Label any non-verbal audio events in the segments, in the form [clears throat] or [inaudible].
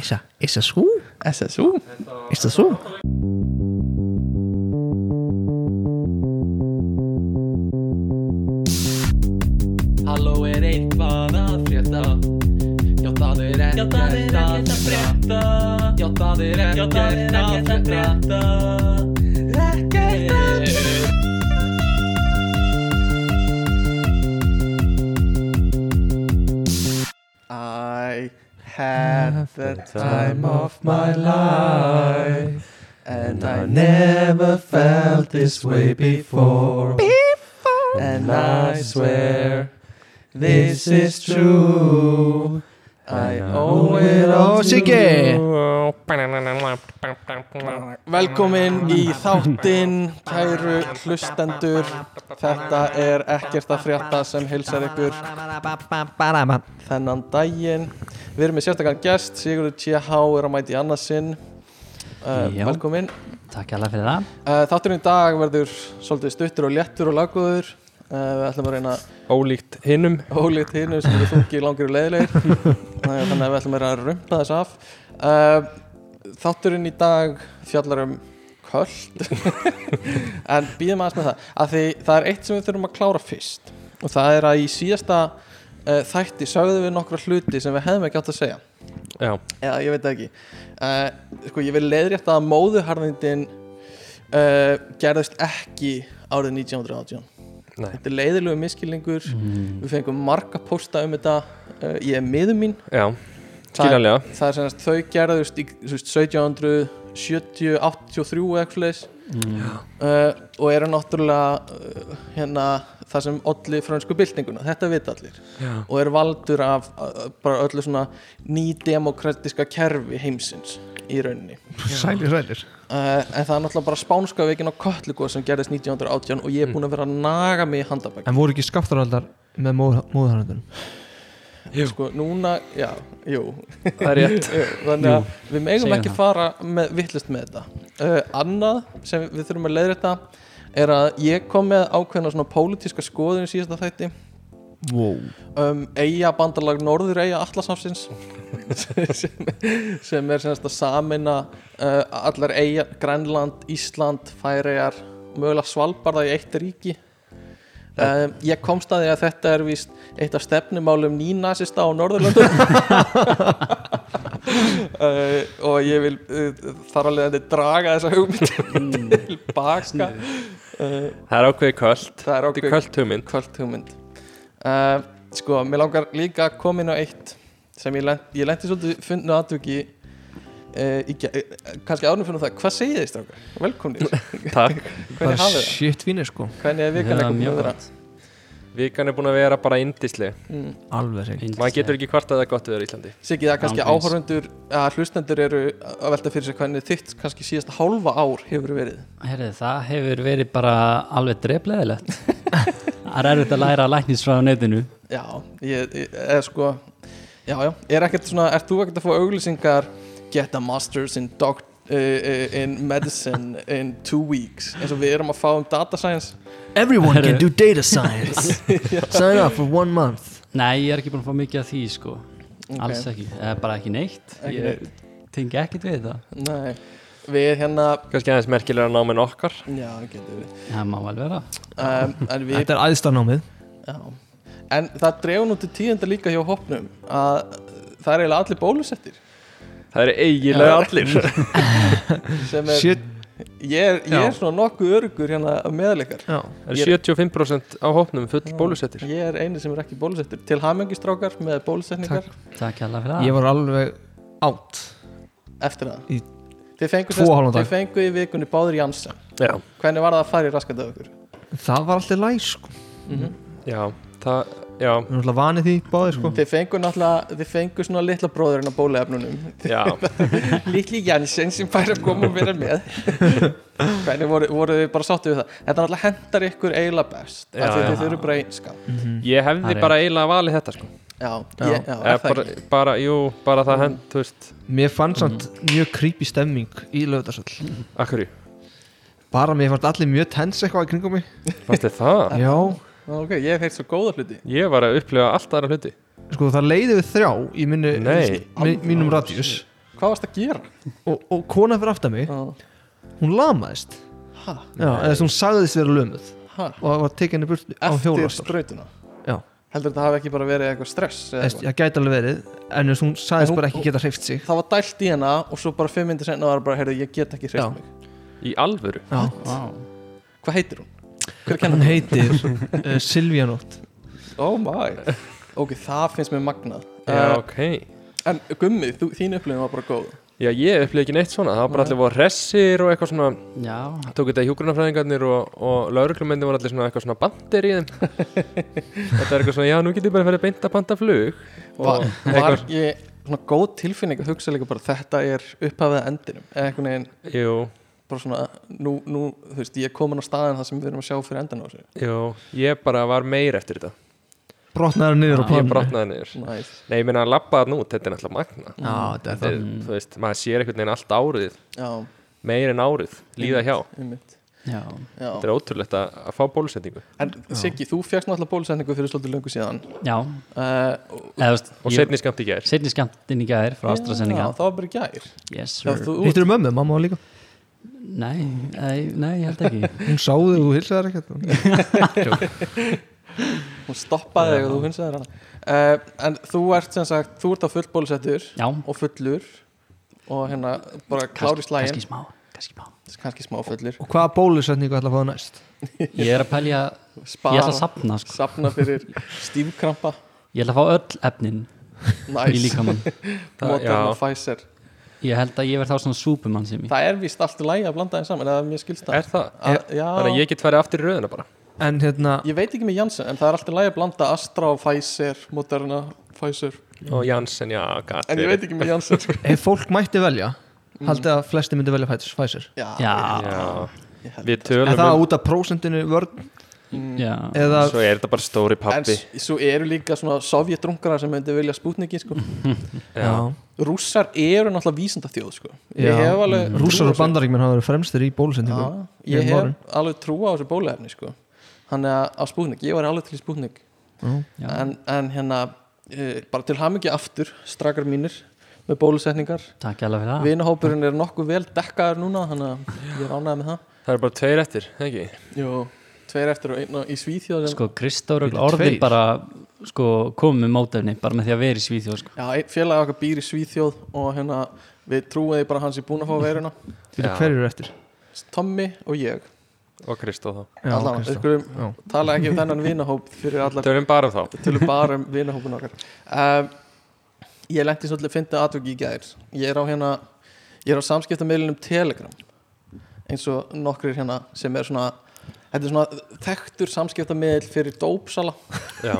Esa, esa svo? SSU Is það svo? Halló er eitthvað að frétta Já það er ekkert að frétta Já það er ekkert að frétta Ekkert the time of my life. And I never felt this way before. And I swear this is true I owe it all to Siggi! you Velkomin í þáttinn, kæru hlustendur. Þetta er ekkert að frétta sem hilsar ykkur þennan daginn. Við erum með sérstakann gest, Sigurður T.H. er að mæti í annarsinn uh. Velkomin. Takk alveg fyrir það. Uh, Þátturinn í dag verður svolítið stuttur og léttur og laggóður. uh, Við ætlum að reyna ólíkt hinnum ólíkt hinn sem eru þungi langir og leiðilegir. [laughs] Þannig að við ætlum að reyna að rumpa þess af. Uh, Þátturinn í dag fjallar um köld. [laughs] En býðum aðeins með það að því það er eitt sem við þurfum að klára fyrst. Og það er að í síðasta uh, þætti sögðum við nokkra hluti sem við hefðum ekki átt að segja. Já, eða ég veit ekki. Uh, sko ég vil leiðrétta að móðuharðindin uh, gerðist ekki árið 1918 nei, þetta er leiðilegu miskilningur við fengum marga pósta um þetta uh, ég er miður mín. Já, skiljanlega. það er sem sagt þau gerðust í þú veist, 1770, 83 eða eitthvað leis uh, og eru náttúrulega uh, hérna það sem olli frönsku byltinguna. Þetta vita allir. Já, og er valdur af uh, bara öllu svona nýdemokratiska kerfi heimsins í rauninni. Sælir, sælir. Uh, en það er náttúrulega bara spánska veikin á Kötlugo sem gerðist 1918 og ég er búin að vera að naga mig í handabæk En voru ekki skaptaraldar með móðharöndunum? Jú. sko núna, já, jú. Það er rétt. Þannig að við megum ekki það. fara með, vittlust með þetta. Uh, annað sem við þurfum að leiðrétta er að ég kom með ákveðna svona pólitíska skoðun í síðasta þætti Wow. Um, eiga bandalag Norður eiga Atlasafsins [laughs] sem, sem er semst að samina uh, allar eiga Grænland, Ísland, Færeyjar mögulega Svalbarða í eitt ríki. Um, ég komst að því að þetta er víst eitt af stefnumálum nínasista á Norðurlöndum [laughs] uh, og ég vil uh, þar alveg að þetta draga þessa hugmynd til baka. Uh, Það er það er Þetta er ákveð köld hugmynd kvöld hugmynd uh, sko, mér langar líka að koma inn á eitt sem ég, lent, ég lendi svolítið funnu aðtöki uh, í, ge- uh, kannski ánum fyrir það, hvað segið þið strákar? Velkomnir, [laughs] Takk [laughs] hafið það? shit fínir sko Hvernig er vikan er mjög að vera? gott Vikan er búin að vera bara indisli Mm. Alveg reynd Maður getur ekki hvart að það er gott við þér í Íslandi. Siggi, það er kannski áhorfundur að hlustendur eru að velta fyrir sig hvernig þitt kannski síðasta hálfa ár hefur verið. Herri, það hefur verið bara alveg drefleðilegt [laughs] Það er erfitt að læra læknisfræða á netinu. Já, ég, ég er sko Já, já, er ekkert svona, ert þú ekkert að fá auglýsingar Get a masters in, doc, uh, uh, in medicine in two weeks eins og við erum að fá um data science Everyone can do data science. [laughs] Sign up for one month. Nei, ég er ekki búin að fá mikið af því sko. Alls ekki, eða bara ekki neitt. Ekki Ég tengi ekkert við þetta Nei, við hérna Kannski aðeins merkilega náminn okkar. Já, getur við. Það má vel vera. Um, En við, Þetta er æðstanámið já. En það dregur nú til tíðenda líka hjá hópnum að það er eiginlega allir bólusettir. Það eru eiginlega allir. [laughs] Sem er, Shit ég er, ég er svona nokkuð örugur hérna meðleikar Já Það eru 75% á hópnum full bólusettir. Ég er eini sem er ekki bólusettur. Til hamengistrákar með bólusetningar. Takk alveg fyrir það. Ég var alveg átt Eftir það. Í Þið fengu, tvo og hálfan dag. þið fengu í vikunni báður Janssen. Já, Hvernig var það að fara í raskat af ykkur? Það var alltaf læg sko. Mm já, það, Við erum alltaf vanið því báðir sko. Þið fengu náttúrulega Þið fengu svona litla bróðurinn á bóluefnunum. Já. [laughs] Litli Janssen sem fær að koma og vera með. [laughs] Hvernig voru, voru þið bara sáttu við það? Þetta náttúrulega hendar ykkur eiginlega best þið þurfu bara einskap Ég hefði er bara eiginlega valið þetta sko. Já, Já. ég, já, það bara, bara, jú, bara það hend, þú veist. Mér fannst samt mjög creepy stemming í lögðarsöll Akkurri, Bara mér fannst allir mjög tens eitthvað í kringum mig. Fannst þið það? Já Ok, ég hef heilt svo góða hluti Ég var að upplifa allt aðra hluti Sko það leiði við þrjá í minni, Nei. mi, mínum radíus hvað varst að gera? og, og kona fyrir aftan mig, Já. hún lamaðist Ha? Já, eða þess að hún sagðist vera lömuð Ha? og var tekinni burt á Eftir hjólastól sprautuna? Já. Heldur þetta hafi ekki bara verið eitthvað stress? eða eitthvað? Það gæti alveg verið En þess að hún sagðist En hún- bara ekki geta hreift sig Það var dælt í hana og svo bara fimm myndir senna var bara, heyrðu, ég get ekki Já. hreist mig Í alvöru Já. Vá. Hvað heitir hún? Kennan? heitir uh, Silvíanótt Oh my. Ok, það finnst mér magnað. Já, uh, ok. En Gummi, þú, þín upplifin var bara góð. Já, ég upplýði ekki neitt svona. Það var bara allir voru hressir og eitthvað svona Já, Tók þetta hjúgrunafræðingarnir og, og lauruglumennir voru allir svona eitthvað svona bandir í þeim. [laughs] Þetta er eitthvað svona, já, nú get ég bara ferið beint að banda flug. Var, Og var eitthvað, ég svona góð tilfinning að hugsa líka bara þetta er upphafið að endinum eða einhvern veginn jú, bara svona nú, nú þú veist, ég er komin á staðin það sem við erum að sjá fyrir endan á þessu. Jú Ég bara var meir eftir þetta. Brotnaður niður á Já, Ég brotnaði niður. Næs. Nei, ég meina að labba það nú, þetta er náttúrulega magna. Já, þetta er Þetta það. er, þú veist, maður sér einhvern veginn allt árið. Já, Meir en árið, líða hjá. Einmitt já, Já. Þetta er ótrúlegt að, að fá bólusetningu. En Siggi, þú fegst náttúrulega bólusetningu fyrir svolítið löngu síðan. Já. Uh, og, Eða, þú veist, Og setni skamt í gær. Seinni skamtinn í gær frá AstraZeneca. Já, það var bara gær. Yes Hittir þú mömmu, mamma var líka Nei, nei, nei, ég held ekki. Hún sáði þú hilsaðar ekkert. [laughs] Hún stoppaði þig og þú finnst það hana. Uh, En þú ert sem sagt, þú ert á full bólusettur Já, og fullur og hérna bara klári slægin kannski smá Kannski smá. Kannski smá fullur. Og hvaða bólusetningu ætla að fá næst? Ég er að pælja, ég ætla spara, að sapna sko. safna fyrir stífkrampa. Ég ætla að fá öll efnin í næs, líkamann. [laughs] Moderna, já. Pfizer Ég held að ég verð þá svona súpumann sem ég það er vist allt í lægi að blanda þeim saman eða mér skilst það. Er það? að, já, Þannig að ég get farið aftur í röðina bara? En hérna, ég veit ekki með Janssen en það er alltaf lægi að blanda Astra og Pfizer Moderna, Pfizer. Og Janssen, já, gat en ég veit ekki með Janssen. [laughs] Ef fólk mætti velja Haldið að flesti myndi velja Pfizer- já, Já, Já, við En tölum það um út af prósentinu vörn Mm. Eða Svo er þetta bara stóri en pappi s- svo eru líka svona sovjetdrungarar sem myndi vilja spútniki sko. [laughs] Rússar eru náttúrulega vísinda þjóð sko. ég Já. hef alveg á Rússar og þessu. bandaríkmenn hafa verið fremstir í bólusetningu Já, ég hef árin. alveg trú á þessu bóluefni sko. þannig að á spútnik, ég var alveg til í spútnik en, en hérna e, bara til hamingi aftur strakar mínir með bólusetningar vinahópurinn er nokkuð vel dekkaður núna þannig að ég er ánægð með það það er bara tveir eftir, ekki? Jú, tveir eftir og einn á- í Svíþjóð sem, Sko, Kristór Bíddu, orðin tveir? bara sko, komið með mótefni bara með því að vera í Svíþjóð sko. já, einn félag okkar býr í Svíþjóð og hérna við trúiði bara hans er búin að fá Já. hverju eru eftir? Tommy og ég Og Kristó þá Já, allan, Kristó. tala ekki um þennan vinahóp Tölum bara um þá tölum bara um vinahópun okkar um, ég lendi svolítið að finna atvöki í gær ég er á hérna ég er á samskiptameilinum Telegram eins og nokkrir hérna sem er svona þetta er svona þekktur samskiptameil fyrir dópsala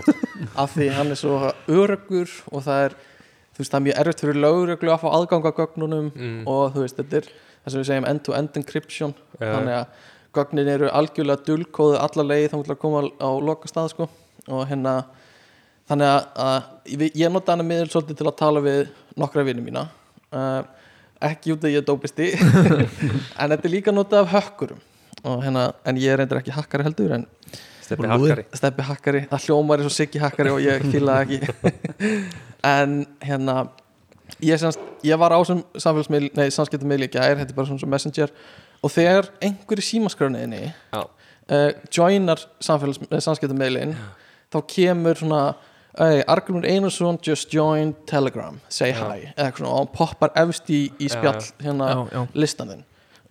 [laughs] af því hann er svo öruggur og það er þú veist það er mjög erfitt fyrir lögreglu að fá aðgang að gögnunum mm. og þú veist þetta er það sem við segjum end-to-end encryption Já. þannig að gögnin eru algjörlega dulkóðu alla leið þá að koma á loka stað sko. og hérna þannig að, að ég, nota hana miður svolítið til að tala við nokkra vinni mína uh, ekki út að ég dópisti [laughs] en þetta er líka notað af hökkurum hérna, en ég er reyndar ekki hakkari heldur en Steppi. Hakkari. Steppi hakkari, það hljómar eins og siggi hakkari og ég það ekki. [laughs] En hérna ég, semst, ég var á sem nei, samskiptammiðl í gær, þetta er bara svona messenger. Og þegar einhverju símaskröninni Já, uh, joinar samskiptammiðlin þá kemur svona Hey, Argrunur Einarsson just joined Telegram. Say Já. hi. Og hann poppar efst í, í spjall hérna Já, já. listaninn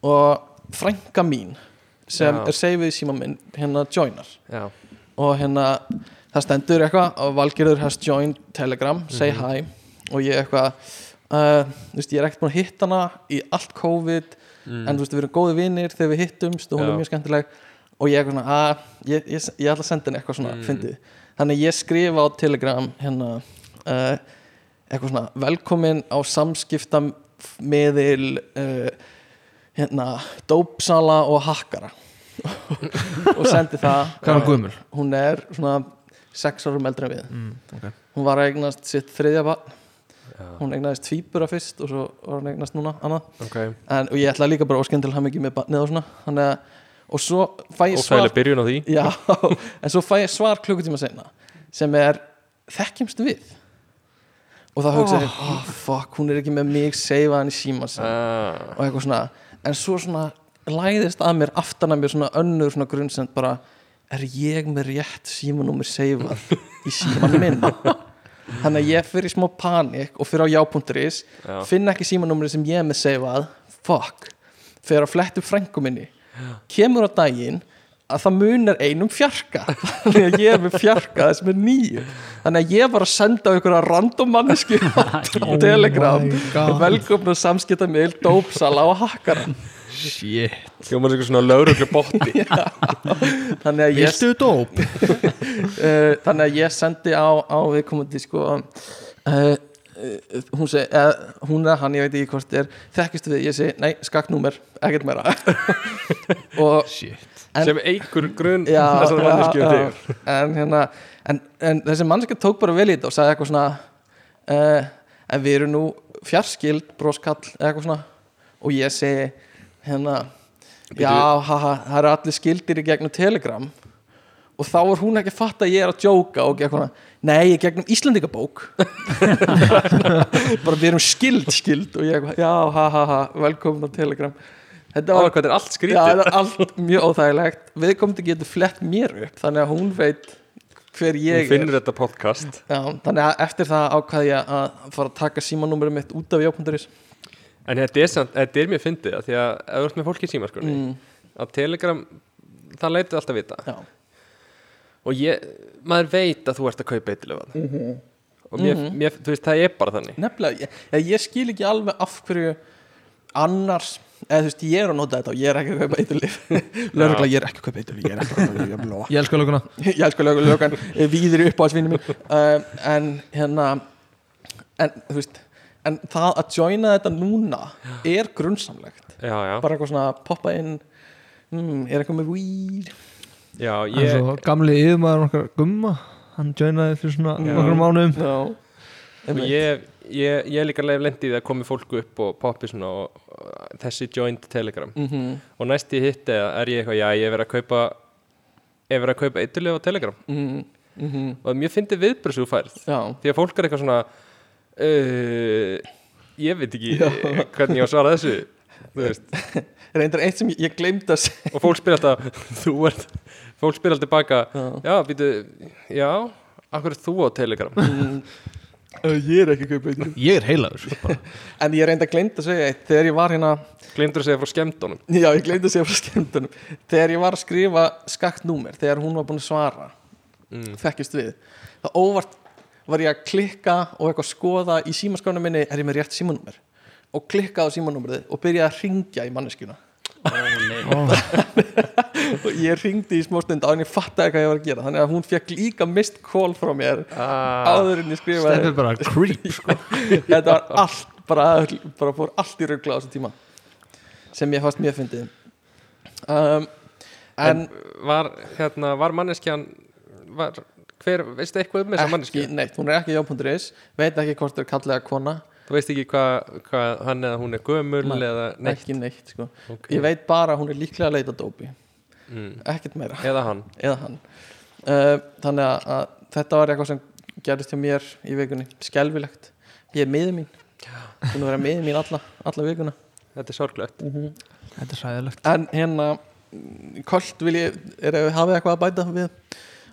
og frænka mín sem Já. er seifið síma minn hérna joinar já, og hérna það stendur eitthvað og Valgerður has joined Telegram, say Mhm. hi og ég eitthvað uh, veist, ég er ekkert búin að hitta hana í allt COVID mm. en þú veist, við erum góði vinnir þegar við hittumst og hún Já. er mjög skemmtileg og ég eitthvað að, ég, ég, ég ætla að senda henni eitthvað svona, Mm. þannig ég skrifa á Telegram hérna uh, eitthvað svona, velkomin á samskipta meðil uh, hérna, dópsala og hakkara. [laughs] Og sendi það Hvað er hann gömul? hún er svona sex árum eldri en við. Mm, okay. hún var að eignast sitt þriðja barn. Já, hún eignaðist tvíbura fyrst og svo var hún eignast núna annað ok. En, og ég ætla líka bara óskinn til hann ekki með barnið og svona. Þannig að og svo fæ ég Og svar fæli byrjun á því. Já, [laughs] en svo fæ ég svar klukkutíma senna sem er þekkjumst við? Og þá hugsaði ég, oh, fuck, hún er ekki með mig seifa hann í síman sinn. Ah, og eitthvað svona, en svo svona læðist að mér, aftan að mér svona önnur svona grunnsend bara er ég með rétt símanúmer seifað í síman minn? [laughs] Þannig að ég fyrir í smá panik og fyrir á já.is Já. finn ekki símanúmeri sem ég með seifað fuck, fyrir að fletta upp frængu minni. Kemur á daginn að það munar einum fjarka. [laughs] Þannig að ég er með fjarka sem er nýju. Þannig að ég var að senda á einhverja random manneski á [laughs] [laughs] telegram my God. velkomna samskipta meil dópsala og hakkara. Shit. Hljómar eitthvað svona lauruglu botti þannig að ég, Viltu dóp? uh, þannig að ég sendi á, á viðkomandi sko uh, uh, hún segi uh, hún er hann, ég veit ekki hvort er þekkistu við, ég segi, nei, skakknúmer ekkert meira. Og Shit En- sem eigur grunn já, þessar já. en hérna en, en þessi mannskja tók bara vel í þetta og sagði eitthvað svona uh, en við erum nú fjarskild broskall eitthvað svona. Og ég segi hérna já, haha, það eru allir skildir í gegnum telegram. Og þá er hún ekki að fatta að ég er að djóka og ekki eitthvað, nei, ég gegnum Íslandingabók [laughs] bara við erum skild, skild og ég eitthvað, já, ha, ha, ha, velkomin á telegram þetta var þetta er allt Já, skrítið það er allt mjög óþægilegt. Viðkomandi getur flett mér upp Þannig að hún veit hver hún ég finnur þetta podcast. Er Já, Þannig að eftir það ákvaði ég að fara að taka símanúmerið mitt út af jápunduris en þetta er, samt, þetta er mjög fyndið af því að ef þú ert með fólki í símaskrunni mm, að telegram, það leitur alltaf vita. Já, og ég, maður veit að þú ert að kaupa eitthvað og mér, mér, þú veist, það er bara þannig. Nefnilega ég, ég skil ekki alveg af hverju annars eða þú veist, ég er að nota þetta og ég er ekki að kaupa eitthulif Lörgla, [laughs] ég er ekki að kaupa eitthulif Ég er ekki að kaupa eitthulif Ég elska löguna. Ég elskar lög og lögan víðir upp á svinni mín uh, en hérna en þú veist en það að joina þetta núna er grunnsamlegt já, já, bara eitthvað svona poppa inn mm, er eitthvað með weed? Já ég, svo gamli yfirmaður okkar gumma Hann joinaði fyrir svona já. og ég, ég, ég er líka leif lendið að komi fólku upp og poppi svona og þessi joint telegram. Mm -hmm. og næst ég hitti er ég eitthvað, já, ég er verið að kaupa ég er verið að kaupa eitthvað á telegram. Mm -hmm. og mér fyndi viðbröðs þú færð. Já. Því að fólk er eitthvað svona uh, ég veit ekki [laughs] hvernig ég á að svara þessu. [laughs] Reyndar eitt sem ég, gleymd að segja. Og fólk spyr alltaf [laughs] þú ert, fólk spyr alltaf baka Já. já, býtu, já akkur er þú á telegram? Uh, ég er ekki að kaupa eitthvað Ég er heilaður [laughs] en ég reyndar gleymd að segja eitt. Þegar ég var hérna glemdur að segja frá skemmtunum? Já, ég gleymdi að segja frá skemmtunum. Þegar ég var að skrifa skakt númer Þegar hún var búin að svara mm. Þekkist við Það óvart var ég að klikka og eitthvað skoða í símaskránu minni Er ég með rétt símanúmer? Og klikka á símanúmerið og byrja að ringja í manneskjuna Og ég ringdi í smá stund á en ég fattaði hvað ég var að gera. Þannig að hún fekk líka mist call frá mér ah, Áður en ég skrifaði. Steffi bara creep [laughs] sko. Þetta var allt bara, bara fór allt í ruggla á þessum tíma Sem ég fannst mjög fyndið. Um, en En var, hérna, var manneskjan var, hver, veistu eitthvað um þessa ekki, manneski neitt, hún er ekki já.is veit ekki hvort þau er kallega kona þú veist ekki hvað hva, hann eða hún er gömul Nei, eða neitt? neitt sko. Ok. ég veit bara að hún er líklega að leita dópi. Mm. ekkert meira, eða hann. Eða hann. Uh, þannig að, að þetta var eitthvað sem gerist hjá mér í vikunni. Skelfilegt, ég er miður mín. Hún er að vera miður mín alla, alla vikuna. Þetta er sorglegt. Þetta er sæðilegt en hérna mm, Kolt vil ég, er, hafið eitthvað að bæta við?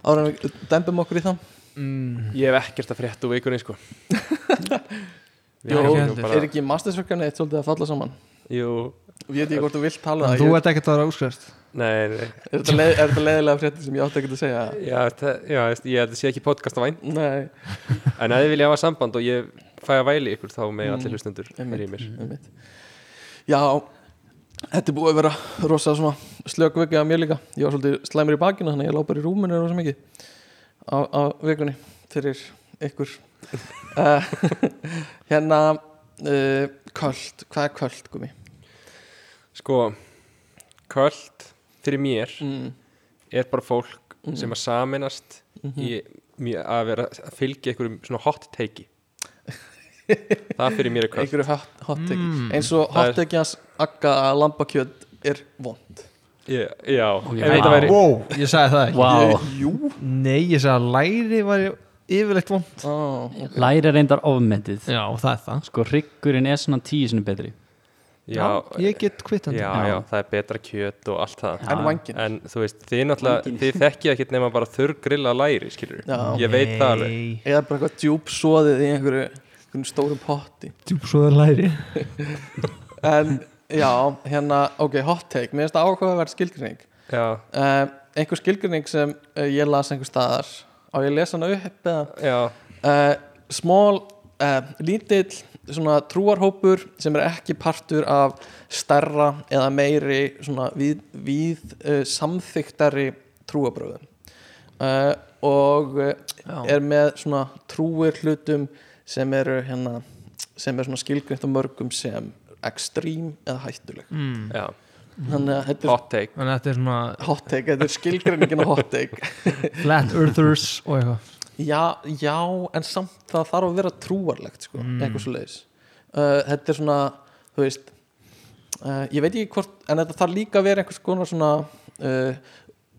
Ára en við dembum okkur í það mm. ég hef ekkert að frétta úr vikunni sko [laughs] Jó, er ekki mastersverkefni eitt svolítið að falla saman? Jú, ég veit ekki hvort þú vilt tala það Þú ég, ert ekkert að vera útskrifst nei, nei. Er þetta leið, er þetta leiðilega fréttir sem ég átti ekkert að segja? Já, það, já, ég held að sé ekki podcast á væn nei, En ef þið vilja hafa samband og ég fæ að væli ykkur þá með Mm, allir hlustendur einmitt. í mér einmitt. Já, þetta er búið að vera rosa viki að mér líka. Ég var svolítið slæmur í bakinu þannig að ég lá bara í rúminu rosa mikið á, á vikunni fyrir ykkur [laughs] hérna uh, köld, hvað er köld gumi? Sko, köld fyrir mér Mm, er bara fólk Mhm. sem að saminast mhm. í mjög- að vera að fylgja einhverjum svona hot take Það fyrir mér er einhverju hot, hot take Mm. eins og hot take hans akka að lambakjöt er vond. Ég, Já, þetta væri Wow, ég sagði það ekki. Jú, Nei, ég sagði að læri var yfirleitt vond oh, læri er reyndar ofmetið. Já, það er það. Sko hryggurinn er svona tíu sinni betri. Já, Ég get kvittandi. Já, já, það er betra kjöt og allt það. En vængin En þú veist, þið náttúrulega, þið þekkið ekkert nema bara þurrgrilla læri, skilur Já. Ég veit það alveg. Eða bara eitthvað djúb soðið í einhverju, einhverju stórum potti. Djúpsóður læri. [laughs] En já, hérna, ok, hot take. Mér finnst það áhugaverð skilgrinning Já, uh, Einhver skilgrinning sem uh, ég las einhver staðar Á ég að lesa hana upp uh, Small, uh, lítill svona trúarhópur sem er ekki partur af stærra eða meiri svona við, við uh, samþyktari trúabröðum uh, og uh, Já. er með svona trúir hlutum sem eru hérna sem er svona skilgrind á mörgum sem ekstrím eða hættuleg. Mm. já þannig að þetta er Hot take. Þannig að þetta er svona hot take, þetta er skilgreiningin á hot take. [laughs] Flat earthers og eitthvað. Já, já, en samt það þarf að vera trúarlegt sko, Mm. eitthvað svo leiðis uh, þetta er svona, þú veist uh, ég veit ekki hvort en þetta þarf líka að vera einhvers konar svona uh,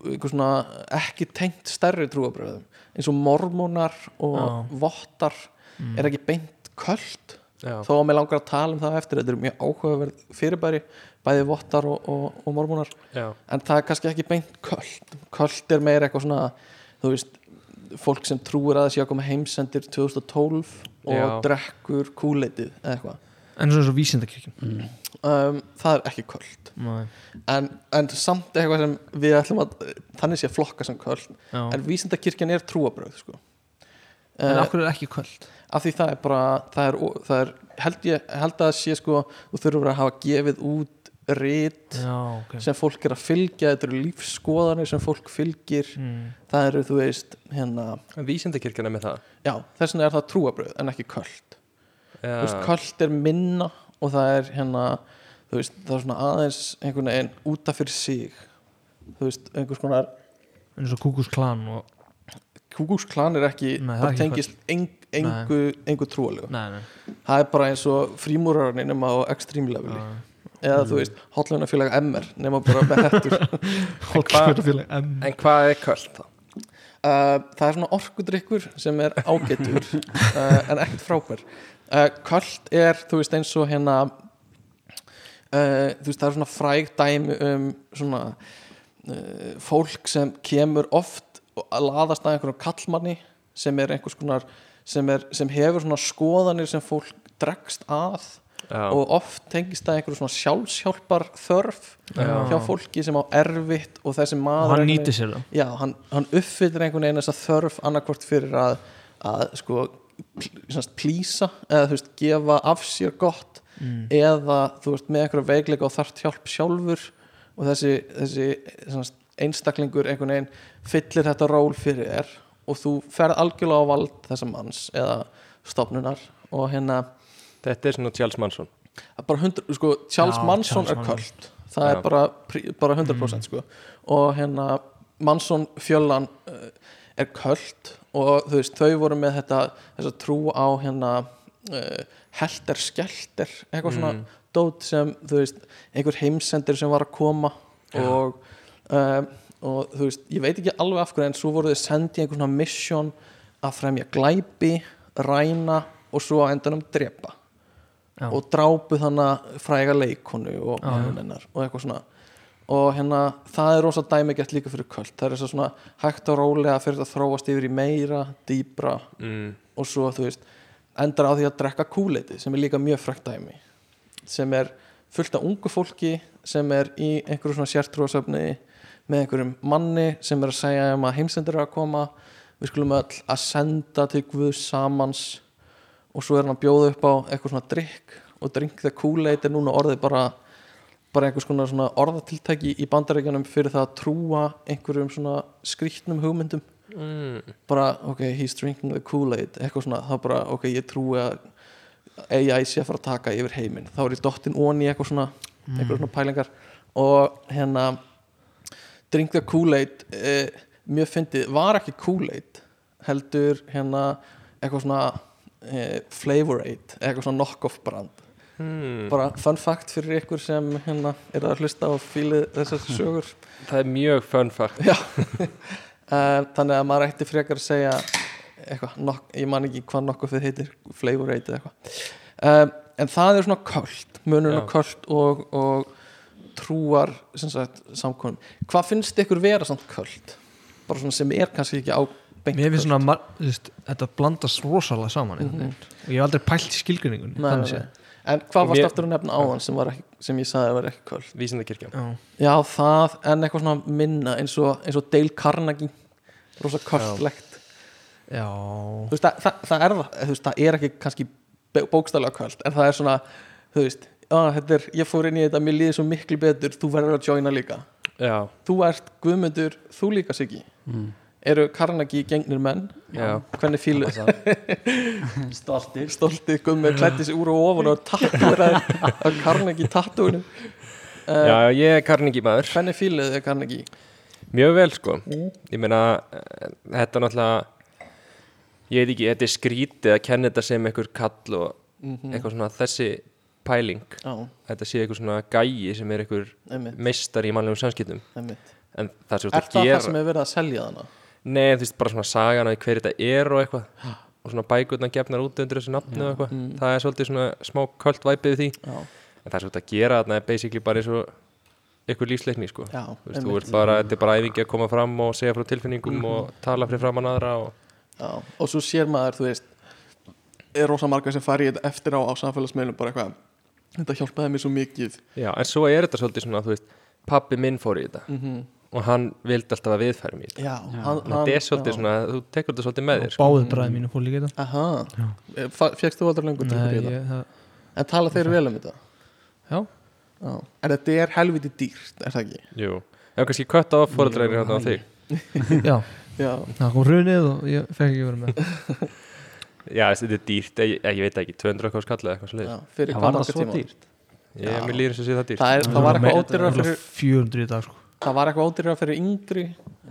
einhvers svona ekki tengt stærri trúabröðum eins og mormónar og Já. vottar Mm. er ekki beint köld. Já, þó að mér langar að tala um það eftir þetta er mjög áhugaverð fyrirbæri bæði vottar og, og, og mormónar já, en það er kannski ekki beint köld köld er meira eitthvað svona þú veist, fólk sem trúir að það sé að koma heimsendir 2012 og Já. drekkur kúleitið eða eitthvað En svona svo vísindakirkjum mm. um, það er ekki köld Nei. en, en samt eitthvað sem við ætlum að þannig sé að flokka sem köld Já. en vísindakirkjan er trúabröð sko. En uh, af hverju er ekki kvöld? af því það er bara það er, það er held ég held að sé sko þú þurfur að hafa gefið út rit Já, ok. sem fólk er að fylgja þetta eru lífskoðanir sem fólk fylgir. Mm. það eru þú veist hérna vísindakirkjana með það. Já, þess vegna er það trúabröð en ekki Þú veist, Köld er minna og það er hérna þú veist, það er svona aðeins einhvern veginn útaf fyrir sig. Þú veist, einhvers konar eins og Kúkus klan og kúkúsklan er ekki, Nei, það bara ekki tengist eng, engu, engu nei það er bara eins og frímúrarni nema á extreme eða þú veist, hotlunafélag MR nema bara með hættur [laughs] Hollsverðarfélag M En hvað er köld þá? Uh, það er svona orkudrykkur sem er ágætur [laughs] uh, en ekkert frábær. Uh, Köld er, þú veist, eins og hérna þú veist, það er svona fræg dæmi um svona fólk sem kemur oft að laðast að einhverjum kallmanni sem er einhvers konar sem, er, sem hefur svona skoðanir sem fólk dregst að Já, og oft tengist það einhverjum svona sjálfshjálpar þörf Já. hjá fólki sem á erfitt og þessi og maður hann einhvern nýtir sér það já, hann, hann uppfyllir einhvern veginn þess að þörf annarkvort fyrir að, að sko, pl- plýsa eða þú veist, gefa af sér gott mm. eða þú veist, með einhverja veikleika og þarft hjálp sjálfur og þessi, þessi svona, einstaklingur einhvern veginn fyllir þetta ról fyrir þér og þú ferð algjörlega á vald þessa manns eða stofnunar og hérna þetta er svona Charles Manson bara 100, sko, Charles Já, Manson Charles er Manson. köld það Já. er bara, bara 100% sko. og hérna Manson fjöllan uh, er köld og þú veist, þau voru með þetta þessa trú á hérna uh, helter skelter eitthvað svona Mm. dót sem þú veist, einhver heimsendir sem var að koma og um, og þú veist, ég veit ekki alveg af hverju en svo voru þau sendið einhver svona mission að fremja glæpi, ræna og svo á endanum drepa Já. og drápu þannig fræga leikonu og og eitthvað svona og hérna það er rosa dæmigert líka fyrir kvöld það er þess að svona hægt og rólega fyrir að þróast yfir í meira, dýbra mm. og svo þú veist endar á því að drekka kúleiti sem er líka mjög frægt dæmi sem er fullt af ungu fólki sem er í einhverju svona sértrúasöfni með einhverjum manni sem er að segja um að heimsendur er að koma við skulum öll að senda til Guðs samans og svo er hann að bjóða upp á eitthvað svona drikk og drink the Kool-Aid er núna orðið bara bara einhvers konar svona orðatiltæki í bandarækjanum fyrir það að trúa einhverjum svona skrýtnum hugmyndum. Mm. bara ok, he's drinking the Kool-Aid eitthvað svona, þá bara ok, ég trúi að AI sé að fara að taka yfir heiminn. Þá er ég dottin onni í eitthvað svona eitthvað svona pælingar. Og hérna drink the Kool-Aid eh, mjög fyndið, var ekki Kool-Aid heldur hérna eitthvað svona eh, Flavor Aid eitthvað svona knock-off brand. Mm. bara fun fact fyrir ykkur sem hérna er að hlusta á fílið þessar [laughs] sögur. Það er mjög fun fact. Uh, [laughs] Þannig að maður ætti frekar að segja eitthvað, nok, ég man ekki hvað fyrir heitir Flavor 8 eða eitthvað. Um, en það er svona köld munurinn Já. köld og, og trúar samkonum hvað finnst ykkur vera samt köld? Bara svona sem er kannski ekki á Mér finnst svona, veist, þetta blandast rosalega saman mm Mhm. og ég hef aldrei pælt í nei. en hvað varst aftur að nefna áðan sem, var ekki, sem ég sagði að var ekki köld Vísindakirkjan. Já, já það en eitthvað svona minna eins og, eins og Dale Carnegie. Rosa köldlegt já, þú veist, það, það, það er það þú veist, það er ekki kannski bókstælega kvöld en það er svona, þú veist þetta er, ég fór inn í þetta, mér líði svo miklu betur þú verður að joina líka. Já, þú ert guðmundur, þú líka Siggi. Mm. Eru Karnagi gengnir menn? Já, hvernig fílu [laughs] Stoltir. Stoltið guðmundur klætti sig úr og ofan og tattúraði að Karnagi tattúinu uh, já, ég er Carnegie maður. Hvernig fíluð þið Karnagi? Mjög vel sko. Ég meina, eh, þetta er náttúrulega Ég veit ekki, þetta er skrítið að kenna þetta sem einhver kall og Mhm. eitthvað svona þessi pæling. Já, Þetta sé einhver svona gæi sem er einhver meistar í mannlegum samskiptum. En það sem þú er ert það að gera það sem er verið að selja þarna Nei, þú veist, bara svona sagana í hver þetta er og eitthvað. Og svona bækurna gefnar út undir þessu nafni og eitthvað. Mm. það er svolítið svona smá kvöld væpið því. Já, en það þú ert að gera þarna er basically bara eins og eitthvað lífsleikni sko. Já, Þú veist, þú ert bara, þetta er bara æfingi að koma fram og segja frá tilfinningum og tala fyrir framann aðra og Já, og svo sér maður, þú veist er rosa margar sem fari eftir á á samfélagsmeilum bara eitthvað þetta hjálpaði mér svo mikið. Já, en svo er þetta svolítið svona, þú veist pappi minn fór í þetta. Mm og hann vildi alltaf að Já. hann, Þetta er svolítið svona, þú tekur þetta svolítið með þér sko. báðið bræði mínu fór líka í þetta. Fegst þú aldrei lengur til Nei, ég, það, En tala þeir vel um þetta? Já. Já. En þetta er helviti dýrt, er það ekki? Jú, ef kannski kött á fóreldræðir hérna á þig. já, [laughs] Já, það kom hrunið og ég fekk ekki verið með. [laughs] Já, þetta er dýrt, ég, ég veit ekki 200 eitthvað skall eða eitthvað já svolítið hvað var það svo dýrt? Ég, mér líður eins og sé það dýrt. Það, er, það var eitthvað örugglega fyrir 400 í dag sko. Það var eitthvað ódýrara fyrir yngri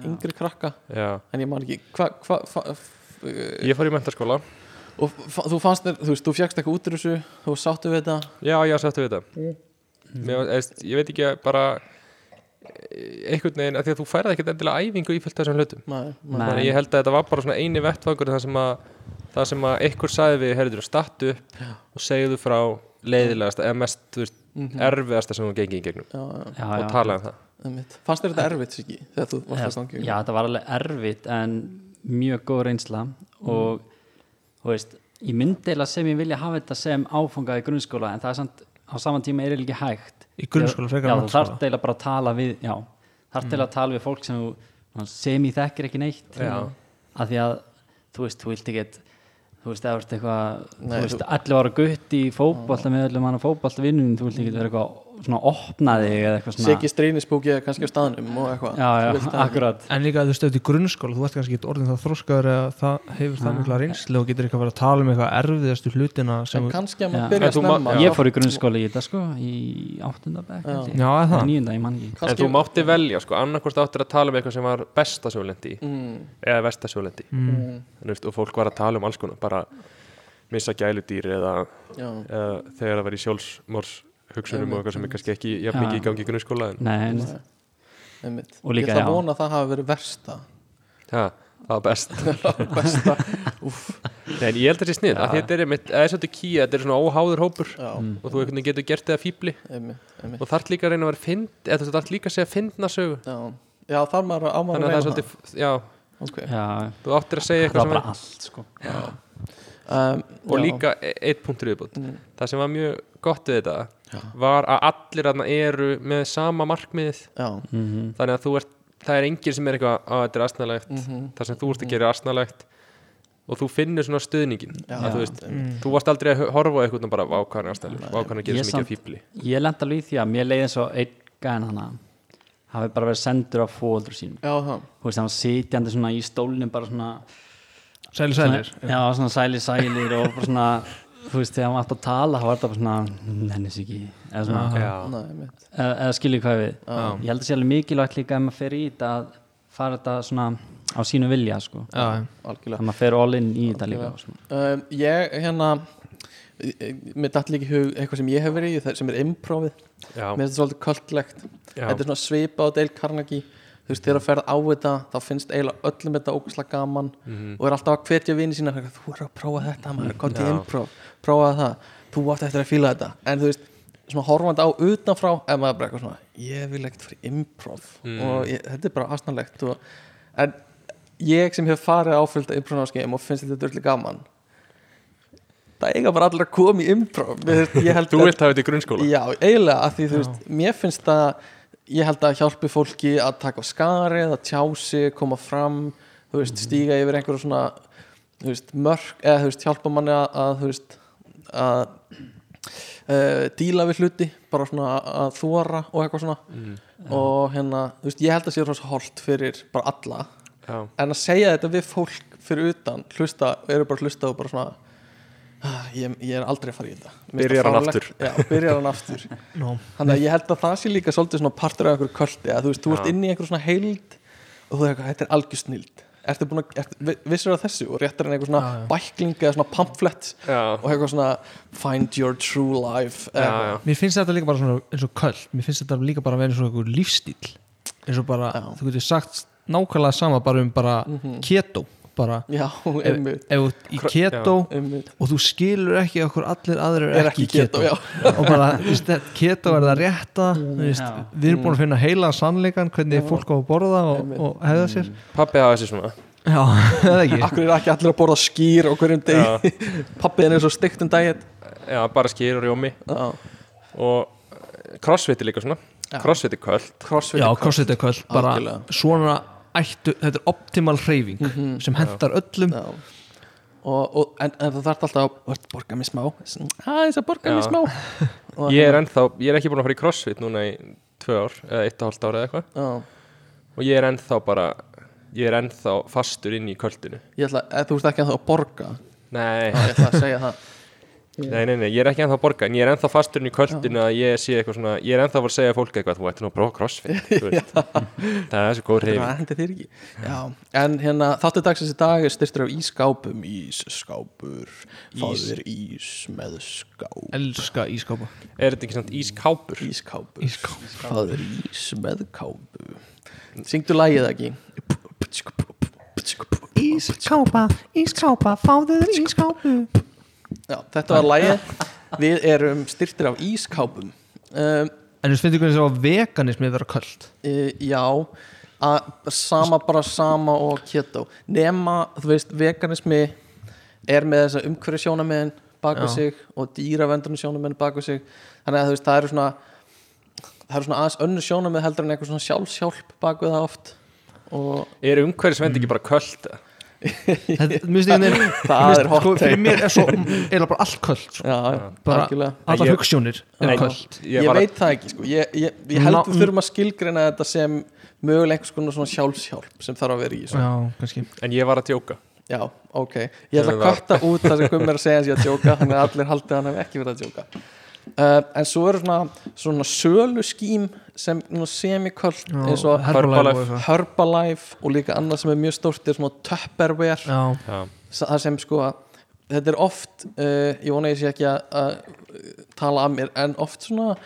yngri krakka, Já, en ég man ekki hva, hva, f- ég fór í mentaskóla og þú fannst þér, þú veist, þú fjagst eitthvað út úr þessu þú sáttu við þetta? Já, já, sættu við þetta. Mér, eðst, Ég veit ekki að bara eh, einhvern veginn, að því að þú færði ekkert endilega æfingu í af þessum hlutum. Þannig að ég held að þetta var bara svona eini vettfangur það sem að það sem að einhver sagði við herður stattu upp og segðu frá leiðilegasta eða mest þú veist, Mhm. erfiðasta sem þú gengið í gegnum já, já, Já, og já. tala um það einmitt. Fannst þér þetta erfitt, Siggi, þegar þú varst að stangja Já, þetta var alveg erfitt en mjög góð reynsla og þú veist, ég myndi eða sem ég vilja hafa þetta sem áfangað í grunnskóla en það er samt, á saman tíma er það ekki hægt í grunnskóla frekar Já, en þú þarf menntaskóla. deila bara að tala við já, þarf Mm. deila að tala við fólk sem sem ég þekkir ekki neitt Já. að því að, þú veist, þú vilt ekki þú veist, eða eitthvað allir var að gutt í fótbolta með öllum hann að fótbolta vinnun, þú vilt ekki vera eitthvað svona opnaði eða eitthvað svona Siggi strínisbúki eða kannski á staðnum og eitthvað. Já, já, akkurat. En líka að þú stöðt í grunnskóla, þú ert kannski ekki orðin það þróskaður eða það hefur það mikla reynslu og getur ekki að vera að tala um eitthvað erfiðastu hlutina sem En kannski að Já. maður byrja En að þú ma- snemma. Já. Ég fór í grunnskóla í þetta sko í áttundabæk Já. Eða það. Þú mátti velja, sko, annarkvort áttir að tala um eitthvað sem var besta sjólendi mm, eða versta sjólendi mm. og fólk var að tala um alls konar bara missa gæludýr eða, Já, eða þegar það var í sjálfsmórs hugsunum og eitthvað sem er kannski ekki jafn Já. mikið í gangi í grunnskóla en Nei, einmitt. Og líka, Ég ætla já. að vona að það hafi verið versta. Ja, það var best. [laughs] Besta, Nei, en ég held að er snið, að þetta er einmitt, eða svolítið kýja, þetta er svona óháður hópur já, Mm. og þú getur gert þetta einmitt og þarf líka að reyna að vera fynd eða þú þarf líka að segja fyndna sögu Já, já þar maður á maður þannig að það er svolítið, já, já, þú áttir að segja það eitthvað var sem bara er, allt sko. Um, og já. líka e- eitt punktur viðbútt Mm. það sem var mjög gott við þetta Já. var að allir þarna eru með sama markmiðið. Já, mm þannig að þú ert, það er enginn sem er eitthvað að þetta er astnalegt, mhm, það sem þú ert að gera er astnalegt og þú finnur svona stuðningin já, þú veist, einmitt. þú varst aldrei að horfa á eitthvað og bara vákvæðan astnalegt, vákvæðan að gera svo mikið fíbli Ég lenda alveg í því að mér leiði eins og einn gæðin hana hafi bara verið sendur af fóldur sínum. Já, það. Þú veist, hann var sitjandi svona í stólnum bara svona, Sæli sælir. Svona já, svona sæli sælir og bara svona þú veist, þegar átt að tala þá var þetta bara svona, nennis ekki. Eða svona, eða, eða skilji hvað við. Já. ég held að sé alveg mikilvægt líka ef maður fer í þetta að fara þetta svona á sínu vilja sko, Algjörlega. Að maður fer all in í þetta líka um, Ég, hérna Mér datt líka í hug eitthvað sem ég hef verið í það sem er improvið. Mér finnst þetta svolítið kvöldlegt Þetta er svona svipa á Dale Carnegie þú veist, þegar þú ferð á þetta þá finnst eiginlega öllum þetta ógæslega gaman Mhm. og er alltaf að hvetja vini sína þú er að prófa þetta maður, kom til improv prófa það, þú átt eftir að fíla þetta. En þú veist, svona horfandi á utanfrá ef maður bara eitthvað svona, ég vil ekkert fyrir improv. Mm. og ég, þetta er bara aðsnarlegt og, en ég sem hef farið áfylgta improv-námskeið og finnst þetta dörfli gaman það eiga bara koma í improv. Ég held [laughs] Þú vilt hafa þetta í grunnskóla? Já, eiginlega því veist, mér finnst það ég held að hjálpi fólki að taka á skarið, að tjá sig, koma fram þú veist, stíga yfir einhverju svona þú veist, mörk, eða þú veist, hjálpa manni að, að þú veist að uh, díla við hluti bara svona að, þóra og eitthvað svona. Mm. og hérna, þú veist, ég held að sé rosa holt fyrir bara alla, Já, en að segja þetta við fólk fyrir utan, hlusta, eru bara hlusta og bara svona ég, ég er aldrei að fara í þetta. Byrjar hann fáránlegt. Já, byrjar hann aftur. [laughs] No. Þannig að ég held að það sé líka svolítið svona partur af einhverju kvöldi að þú veist, þú ert inn í einhverju svona heild og þú eitthvað, þetta er algjör snild Ertu búin að, vissir það þessu? Og réttar en einhver svona Já, já. bækling eða svona pamphlet já, og eitthvað svona find your true life. Já, já. Mér finnst þetta líka bara svona eins og köll Mér finnst þetta líka bara að vera eins og einhver lífstíl eins og bara, þú getur sagt nákvæmlega sama bara um bara Mhm. keto bara, Já, ef, ef í keto einmitt. og þú skilur ekki okkur allir aðrir Er eru ekki í keto, keto, já. Og bara, þú veist, keto er það rétta þú veist, Já. við erum búin að finna heila sannleikan hvernig Já. fólk á að borða og, og hefða sér. Pappi hafa þessi svona. Já, [laughs] eða ekki? Akkur er ekki allir að borða skýr [laughs] og hverjum deg Já, Pappiðin er svo steikt um daginn. Já bara skýr og rjómi. Já, Og crossfit er líka svona. Já. Crossfit er crossfit já, crossfit er köll, bara svona ættu, þetta er optimal hreyfing Mhm. sem hendar öllum. Já. Og, og, en, en það þarf alltaf að "Vart, borga mér smá. Aðeins að borga mér Já. smá. [laughs] Og Ég er hérna- ennþá, ég er ekki búin að fara í crossfit núna í tvö ár Eða eitt og hálft ár eða eitthvað. Já, Og ég er ennþá bara Ég er ennþá fastur inn í köldinu ég ætla, eða þú veist ekki að það að borga? Nei, Já, ég ætla að segja það [laughs] nei, nei, nei, ég er ekki ennþá að borga En ég er ennþá fastur inn í köldinu að ég sé eitthvað svona Ég er ennþá að fara að segja fólki eitthvað Þú ætti nú að prófa crossfit [laughs] þú veist. Það er svo góð Það reyfing hendi þér ekki. Já, en hérna þáttu dagsins í dag er styrtur af ískápum Ísskápur. Fáður ís með skáp. Elska ískápa Er þetta ekki samt ískápur? Ískápur Ískápur. Fáður ís með kápu. Syngdu lagið ekki ískápa, ískápa, fáðu þér ískápu Já, þetta var lagið. Við erum styrtir af ískápum. Um, en þú finnst hvernig það veganismi vera köld e, Já að, Sama bara sama og keto. Nema, þú veist, veganismi er með þessa umhverju sjónamiðin bak við Já. sig og dýravendurinn sjónamiðin bak við sig. Þannig að þú veist, það eru svona það eru svona aðeins önnur sjónamið heldur en eitthvað svona sjálfshjálp bak við það oft. Og Er umhverfisvend ekki bara köld? þetta, einhvern veginn [laughs] það er hot sko, fyrir mér er svo eða bara allt köld sko. Já, Bara- Ég- hugssjónir Ég, Ég veit það ekki, sko. Ég, ég, ég held við þurfum að skilgreina þetta sem mögulega einhvers konar svona sjálfshjálp sem þarf að vera í já, En ég var að djóka. Já, ok. Ég ætla að kvarta út það sem komur að segja að sé að djóka þannig að allir haldið að hann hef ekki verið að djóka. Uh, En svo eru svona, svona sölu skím sem semiköld Já, eins og Herbalife og Herbalife. og líka annað sem er mjög stórt er svona Tupperware. Já, Já, það sem sko þetta er oft, uh, ég vona ég sé ekki að, að tala að mér en oft svona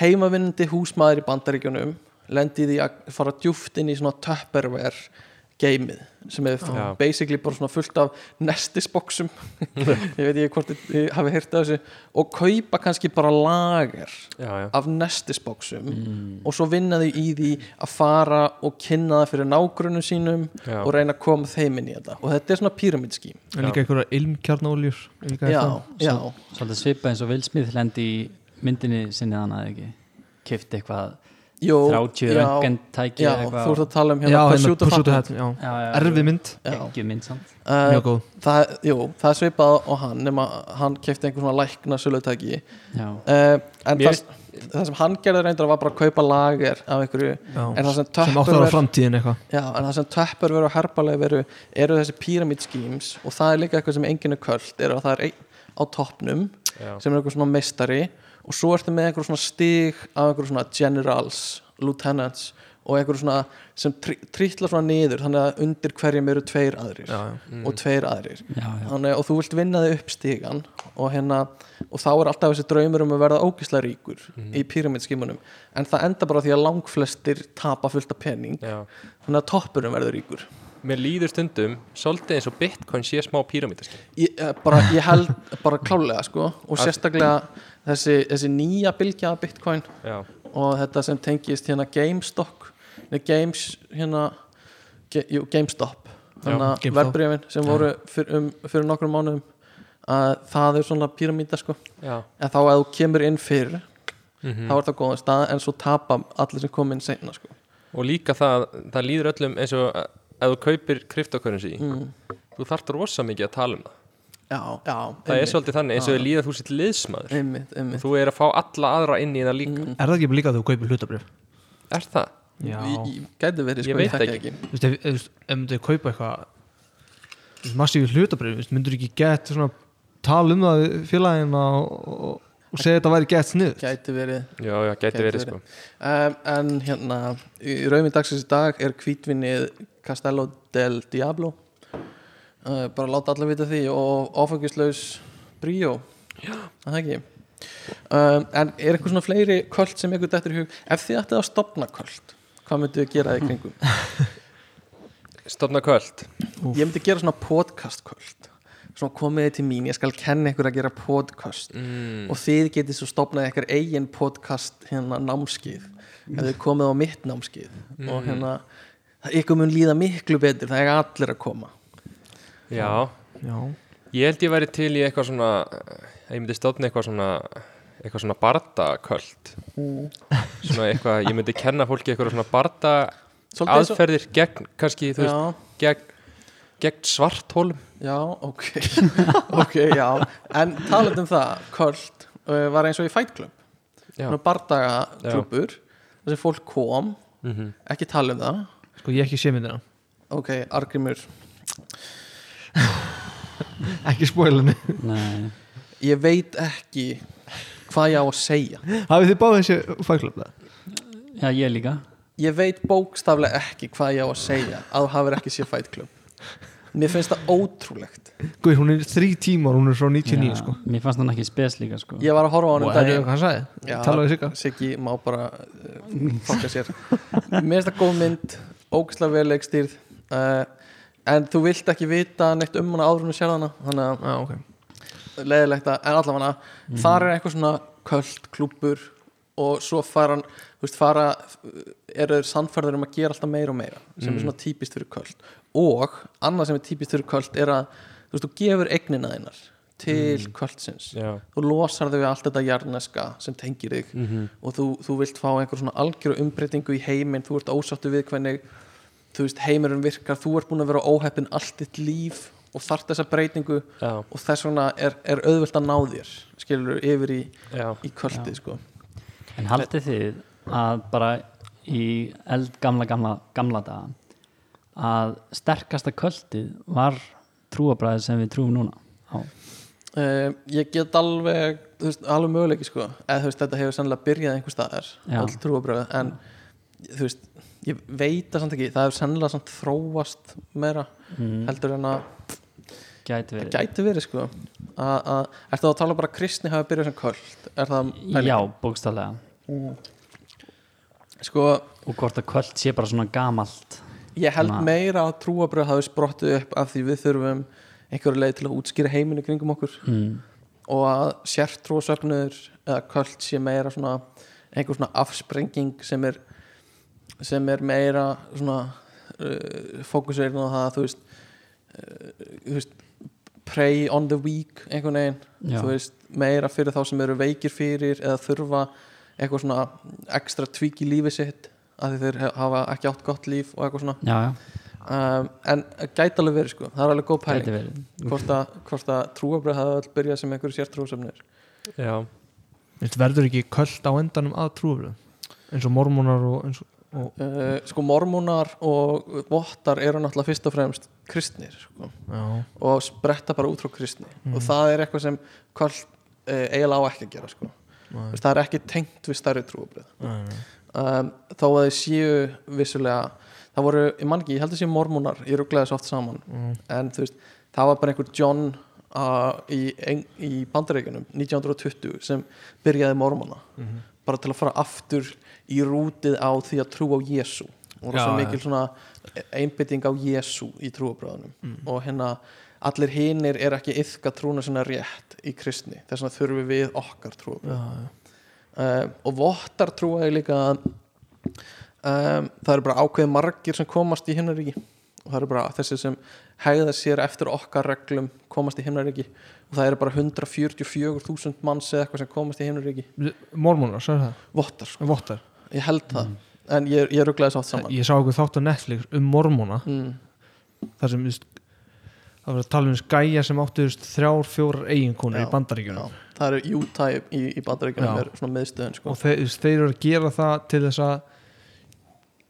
heimavinnandi húsmaður í bandaríkjunum lendi í því að fara djúft inn í svona Tupperware geimið sem er Já. basically bara svona fullt af nestisboxum. [laughs] Ég veit ekki hvort þið- þið hafi heyrt af þessu. Og kaupa kannski bara lager já, já. af nestisboxum og svo vinna þau í því að fara og kynna það fyrir nágrunum sínum Já. og reyna að koma þeim inn í þetta. Og þetta er svona pyramidskím en líka einhverja ilmkjarnóljur Svolítið svipa eins og Will Smith lendi í myndinni sinni þannig að ekki Kifti eitthvað 30 já, röngentæki já, eitthvað. þú ert að tala um já, hérna já. Já, já, erfið mynd, Já. Ekki mynd samt. Uh, mjög góð. það, jú, það er svipað á hann nema hann kefti einhver svona lækna sölutæki Já, uh, en Mér það, það sem hann gerði reyndar var bara að kaupa lager af einhverju já. en það sem sem átt að vera Tupperware framtíðin eitthvað. Já, en það sem Tupperware og Herbalife veru eru þessi pyramid schemes og það er líka eitthvað sem enginn er köld er að það er á toppnum Já. sem er eitthvað svona meistari og svo ertu með einhver svona stig af einhver svona generals, lieutenants og einhver svona sem trítla svona niður þannig að undir hverjum eru tveir aðrir já, já. og tveir aðrir. Já, já, þannig, og þú vilt vinna þig upp stígan og, hérna, og þá er alltaf þessi draumur um að verða ógislega ríkur í pyramidskimunum en það enda bara því að langflestir tapa fullt af penning. Þannig að toppurum verður ríkur. Mér líður stundum svolítið eins og Bitcoin sé smá píramítaski ég, eh, bara, ég held bara klálega sko, og sérstaklega þessi, þessi nýja bylgja af bitcoin Já, og þetta sem tengist hérna GameStop Games hérna GameStop. Verbreyfin sem voru fyr, um, fyrir nokkrum mánuðum að það er svona píramíta sko. Já, en þá að þú kemur inn fyrr Mhm. þá er það góðan stað en svo tapa allir sem kom inn seinna sko. Og líka það, það líður öllum eins og að- ef þú kaupir cryptocurrency mm. þú þarft rosa mikið að tala um það já, já, það er svolítið þannig eins og þau líða þú sitt liðsmaður einmitt, einmitt. þú er að fá alla aðra inn í það líka Mm. Er það ekki bara líka að þú kaupir hlutabrif? er það? Já Ég- ég- gæti verið Ég sko, veit ekki. Þú veist, ef, ef, ef, ef myndir kaupa eitthvað þú veist, massífi hlutabrif myndur ekki gett svona tala um það við félagina og, og, og segja þetta væri gett snið gæti verið já, já, gæti Gæti verið verið. sko um, en hérna í rauðminn dagsins í dag er kvítvinnið Castello del Diablo uh, bara láta allir vita því og áfengislaus bríó. Það er ekki? Um, en er eitthvað svona fleiri köld sem ykkur dættur í hug? Ef þið ættið að stopna köld hvað myndu þið gera í kringum? [laughs] Stofna kvöld ég myndi gera svona podcast köld. Svona komið þið til mín, ég skal kenna ykkur að gera podcast. Mm. og þið getið svo stopnað ykkar eigin podcast hérna námskið ef þið komið á mitt námskið og hérna ykkur mun líða miklu betur það er allir að koma já, Já. Ég held ég væri til í eitthvað svona ég myndi stofna eitthvað svona eitthvað svona bardaköld. Svona eitthvað, ég myndi kenna fólki eitthvað svona barda Svolítið aðferðir gegn, kannski, þú veist, já, gegn, gegn svarthólum. Já, ok. [laughs] Ok, já, en talað um það köld uh, var eins og í Fight Club. Já, svona bardaga klubur þar sem fólk kom, mm ekki tala um það. Sko ég ekki sé myndina. Ok, Argrimur [laughs] Ekki spóilinni nei, ég veit ekki hvað ég á að segja. Hafið þið báðið þessi fæklöf það? já, ég líka. Ég veit bókstaflega ekki hvað ég á að segja að þú hafur ekki séð Fight Club. Mér finnst það ótrúlegt. Guð, hún er þrý tímar, hún er frá 99 Já, sko. mér fannst hann ekki spes líka sko. ég var að horfa á hann Og um daginn. hann sagði? Talaðu við Sigga. Siggi má bara uh, fokka sér. Mér finnst það góð mynd ógæslega vel leikstýrð. Uh, en þú vilt ekki vita neitt um hana áður þú sér hana þannig að Já, ok leiðilegt að en allavega mm. þar er eitthvað svona köld klúpur og svo fara hann þú veist fara eru þeir sannfærður um að gera alltaf meira og meira sem er svona típist fyrir köld og annað sem er típist fyrir köld er að þú veist þú gefur eignina þeinar til mm. kvöldsins já, þú losar þau við allt þetta jarneska sem tengir þig Mhm. og þú, þú vilt fá einhver svona algjöru umbreytingu í heiminn, þú ert ósáttu við hvernig þú veist heimurinn virkar þú ert búin að vera óheppin allt þitt líf og þart þessa breytingu já, og þess vegna er, er auðvelt að ná þér skilur yfir í, í kvöldið sko. en haldið þið að bara í eld gamla gamla, gamla daga að sterkasta kvöldið var trúabræðið sem við trúum núna á? Uh, ég get alveg þú veist, alveg möguleiki sko eða þú veist, þetta hefur sannlega byrjað einhver staðar öll trúabröð, en þú veist, ég veit það samt ekki. Það hefur sannlega samt þróast meira mm, heldur en að gæti Það verið. gæti verið sko. Að, að, Ertu þá að tala bara kristni hafi byrjað sem köld? Er það já, bókstallega Sko, og hvort að kvöld sé bara svona gamalt? ég held Na. meira að trúabröð hafi sprottið upp af því við þurfum einhverju leið til að útskýra heiminu kringum okkur. Mm, og að sértrúasöfnur eða köld sé meira svona einhver svona afsprenging sem er sem er meira svona uh, fókusirinn á það að þú veist uh, þú veist prey on the weak einhvern veginn já, þú veist, meira fyrir þá sem eru veikir fyrir eða þurfa eitthvað svona ekstra tvík í lífi sitt að því þeir hafa ekki átt gott líf og eitthvað svona. Já, já, um, en gæti alveg verið sko, það er alveg góð pæling. Hvort að, hvort að trúabröð hafa öll byrjað sem einhverju sértrúasöfnir já, Veist, Verður ekki köld á endanum að trúfröð eins og mormónar og eins og uh, sko mormónar og vottar eru náttúrulega fyrst og fremst kristnir sko, og spretta bara út frá kristni og það er eitthvað sem kvöld uh, eiginlega á ekki að gera sko. Veist, það er ekki tengt við nei, nei. um, þó að þið séu vissulega það voru, ég man ekki, ég held að séu mormónar ég rugglaði svo oft saman Mm. en þú veist, það var bara einhver John uh, í, í bandaríkjunum 1920 sem byrjaði mormóna Mhm. bara til að fara aftur í rútið á því að trú á Jésu og svo já. mikil svona einbytting á Jésu í trúabröðunum Mm. og hérna allir hinir er ekki yfka trúna sinna rétt í kristni þess vegna þurfum við okkar Já, já. uh, og vottar trúa ég líka að um, það eru bara ákveðið margir sem komast í himnaríki og það eru bara þessi sem hegða sér eftir okkar reglum komast í himnaríki og það eru bara 144.000 manns eða eitthvað sem komast í himnaríki Mormónar, sagði það? vottar, sko. Vottar ég held það en ég, ég rugglaði sátt saman Ég sá eitthvað þátt á Netflix um mormóna mm. þar sem þú veist, það var að tala um skæja sem áttu þrjár, fjórar eiginkonur í bandaríkjunum já. það eru Utah í, í, í bandaríkjunum er svona miðstöðin sko. og þeir, þeir eru að gera það til þess að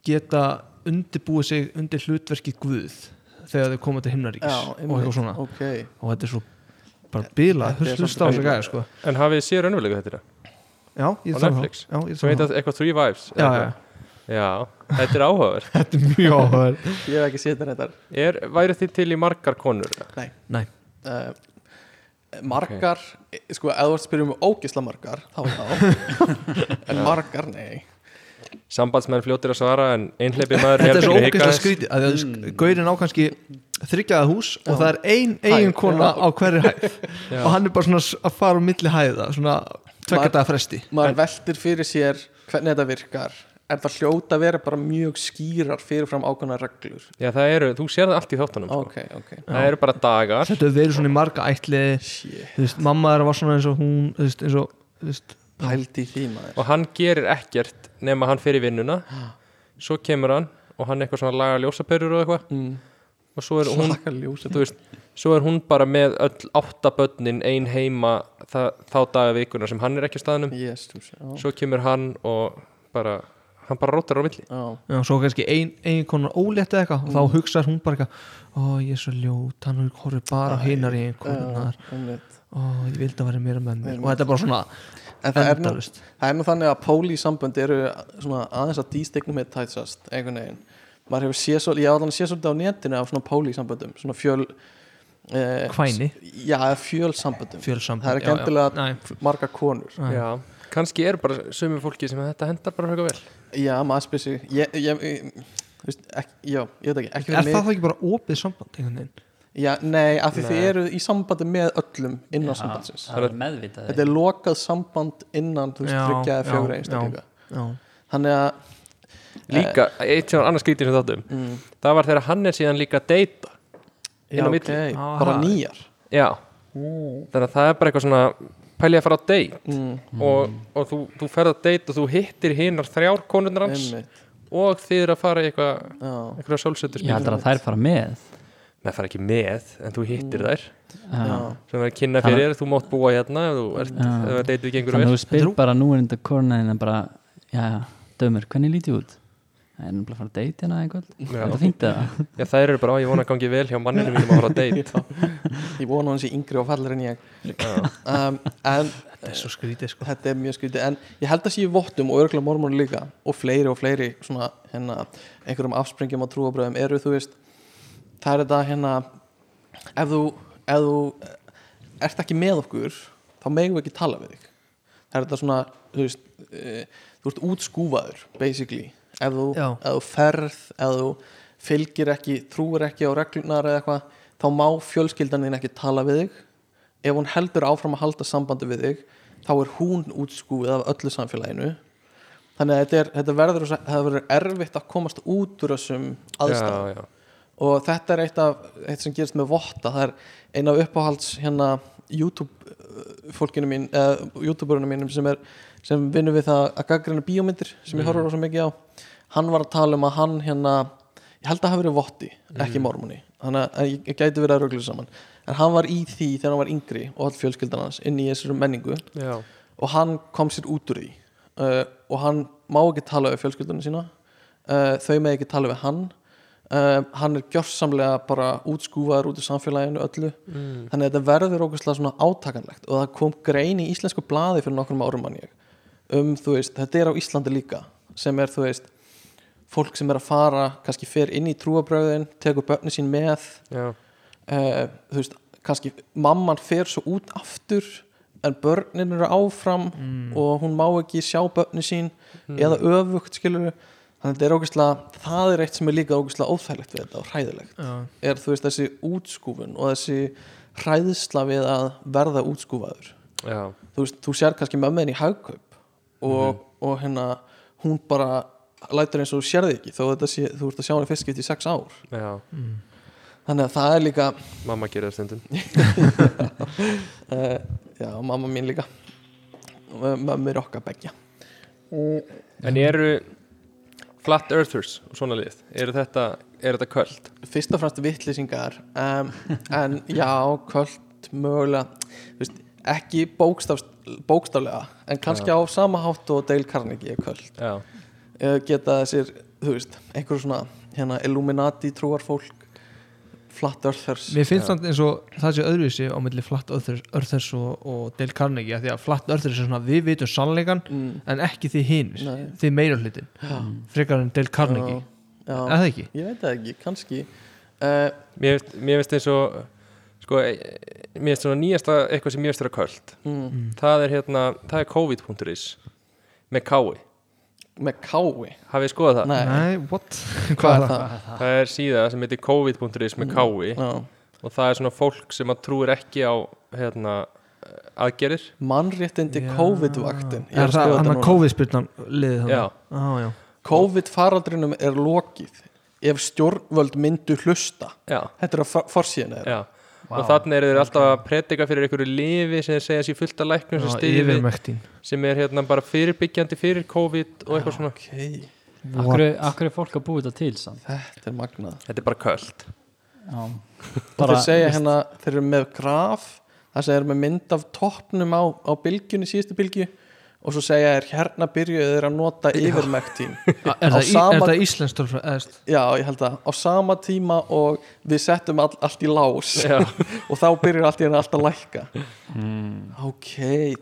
geta undirbúið sig undir hlutverki Guð þegar þeir koma til himnaríkis já, og eitthvað svona ok og þetta er svo bara er hlusta á þessu gæði sko. En hafið þið séð raunverulega þetta? Já, ég Á Netflix? já, ég Svo þarf heit það. það eitthvað Three Wives já, já. Já, þetta er áhugaverð [laughs] þetta er mjög áhugaður ég hef ekki séð þetta er, Væri þið til í margar konur? nei. Nei, uh, margar sko, ef þú að spyrja um ógisla margar þá já [laughs] en margar, nei. Sambandsmenn fljótir að svara en einhleipi maður þetta er svo skrítið að mm. gaurin á kannski þryggjaða hús og það er ein eigin kona já. á hverju hæð. [laughs] Já. og hann er bara svona að fara á milli hæða svona tvekja Maður- daga fresti. maður veltir fyrir sér hvernig þetta virkar. Er það hljóta að vera bara mjög skýrar fyrirfram ákvæmna reglur. Já, það eru, þú sér það allt í þáttunum sko. ok, ok, Það eru bara dagar. Þetta verið svona í marga þú veist, mamma þeirra var svona eins og hún veist, eins og, veist, pældi í því maður. Og hann gerir ekkert nema hann fyrir vinnuna. Svo kemur hann og hann eitthvað svona laga ljósaperur og eitthvað. Mm. og svo er hún, þú veist svo er hún bara með öll átta börnin ein heima það, þá daga vikuna sem hann er ekki á staðnum. Já, svo kemur hann og bara hann bara rótar á milli. Já, já, svo kannski ein, ein konar ólétt eða eitthvað og þá hugsaður hún bara eitthvað ó ég er svo ljót, hann horfir bara hinar í einmitt. ó ég vildi að vera meira með mér og þetta er bara svona en það er, nú, það er nú þannig að pólísambönd eru svona aðeins að dístegnum með tætsast einhvern veginn. Maður hefur séð svolítið á netinu af svona pólísamböndum svona fjöl Kvæni? já, fjölsamböndum. Fjölsamband það er ekki endilega Nei, margar konur. Já, kannski er bara sömu fólki sem þetta hendar bara frekar vel. Já, maður spyr sig. Ég, ég, ég, já, ég veit ekki, ekki er það þá ekki bara opið samband einhvern veginn? Já, nei, af því Nei. þið eru í sambandi með öllum innan sambandsins. það er meðvitað. Þetta er lokað samband innan þú veist, Já, þryggja eða já, fjögur já. einstaklinga. já, þannig að Líka, eitt sem var annars skrítið sem þáttum mm, það var þegar hann er síðan líka að deyta já, Inn á ok, milli. bara nýjar. Já, þannig að það er bara eitthvað svona pælið að fara á date. Mm, og, og þú, þú ferð að date og þú hittir hinnar þrjár konurnar hans einmitt, og þið er að fara í eitthvað já. eitthvað sólsötur ég heldur að þær fara með. Með fara ekki með, en þú hittir þær. Já. Sem er að kynna fyrir þér, þú mátt búa hérna ef þú ert, ef það deytið gengur þannig að þú spyr bara nú er þetta kornaðina bara já, dömur, hvernig lítið út það er náttúrulega að fara að deyta hérna einhvern Já. þetta fínt það Já, það eru bara ég vona að gangi vel hjá manninu mínum að fara á [laughs] date. Ég vona hans í yngri og fallir en ég. Já. um, en þetta er svo skrítið sko. þetta er mjög skrítið. En ég held að sé vottum og örgulega mormónu líka og fleiri og fleiri svona hérna einhverjum afsprengjum á trúabröðum eru þú veist það er þetta hérna ef þú, ef þú eh, ert ekki með okkur þá megum við ekki tala við þig. Það er þetta svona þú veist, uh, þú ert útskúfaður basically ef þú, ef þú ferð ef þú fylgir ekki, trúir ekki á reglunar eða eitthvað þá má fjölskyldan þín ekki tala við þig. Ef hún heldur áfram að halda sambandi við þig þá er hún útskúfið af öllu samfélaginu. Þannig að þetta, er, þetta verður, það verður erfitt að komast út úr þessum aðstæðum. Já, já. og þetta er eitt af eitt sem gerist með votta. Það er eina af uppáhalds hérna YouTube uh, fólkinu mín eða YouTuberunum mínum sem er sem vinnur við það að gaggrina bíómyndir sem ég horfur á svo mikið á. Hann var að tala um að hann hérna ég held að hafi verið votti, ekki mormoni. Þannig að ég, gæti verið að röglu saman. En hann var í því þegar hann var yngri og all fjölskyldan hans inn í þessari menningu. Já. og hann kom sér út úr því. Uh, og hann má ekki tala við fjölskyldunum sína. Uh, þau með ekki tala við hann. Uh, hann er gjörsamlega bara útskúfaður út í samfélaginu öllu. Mm. þannig að þetta verður ógustlega svona átakanlegt. Og það kom grein í íslensku blaði fyrir nokkrum árum mann ég um þú veist, þetta er á Íslandi líka sem er þú veist fólk sem er að fara, kannski fer inn í trúabröðin, tekur börni sín með. Uh, þú veist, kannski mamman fer svo út aftur en börnin eru áfram og hún má ekki sjá börni sín eða öfugt skilur þannig að er það er eitt sem er líka óþægilegt við þetta og hræðilegt. Já. er þú veist þessi útskúfun og þessi hræðsla við að verða útskúfaður. Þú veist, þú sér kannski mömmuðin í hagkaup og, og hérna hún bara lætur eins og þú sérði ekki þó þetta sé, þú ert að sjá henni fyrst skipt í sex ár. Já. Þannig að það er líka mamma gerir það stundum. Uh, [laughs] já, mamma mín líka. Mömmu er okkar begja en eru flat earthers og svona lið? Eru þetta, er þetta köld? Fyrst og fremst vittlýsingar um, en já, kvöld mögulega. Þú veist, ekki bókstaf, bókstaflega en kannski á sama hátt og Dale Carnegie er kvöld. Já, uh, geta þessir, þú veist, einhver svona hérna Illuminati trúar fólk flat earthers. Mér finnst það eins og það sé öðruvísi á milli Flat Earthers, og, og Dale Carnegie af því að Flat Earthers er svona við vitum sannleikan mm, en ekki þið hinir Nei. þið meira hlutin já, frekar en Dale Carnegie. Já, er það ekki? ég veit það ekki, kannski. Uh, mér finnst- mér finnst eins og sko, e- mér finnst svona nýjasta eitthvað sem mér finnst vera köld mm, það er hérna, það er covid.is með kái, með kái hafið skoðað það? Nei, Nei, what? hvað er það? það er síða sem heitir covid.is með kái Já. og það er svona fólk sem að trúir ekki á hérna, aðgerir mannréttindi Já. COVID-vaktin Er það þetta hann að núna. COVID-spyrnan liðið þannig? Já. Á, já. COVID-faraldrinum er lokið ef stjórnvöld myndu hlusta já, þetta er að forsíðan er já og þannig eru þeir alltaf að predika fyrir einhverju lifi sem þeir segja sér fullt af læknum sem stiði sem er hérna bara fyrirbyggjandi fyrir COVID og eitthvað svona. Ok, Akkur, akkur er fólk að búa þetta til samt? Þetta er magnað. Þetta er bara köld þeir segja hérna, þeir eru með graf það sem er með mynd af toppnum á, á bylgjunni, síðustu bylgju og svo segja er hérna byrjuðu þeir að nota yfirmektin Er [laughs] er það Íslands tölfræð? eðst? já, ég held að á sama tíma og við settum all, allt í lás [laughs] og þá byrjar allt í hérna allt að lækka mm. ok,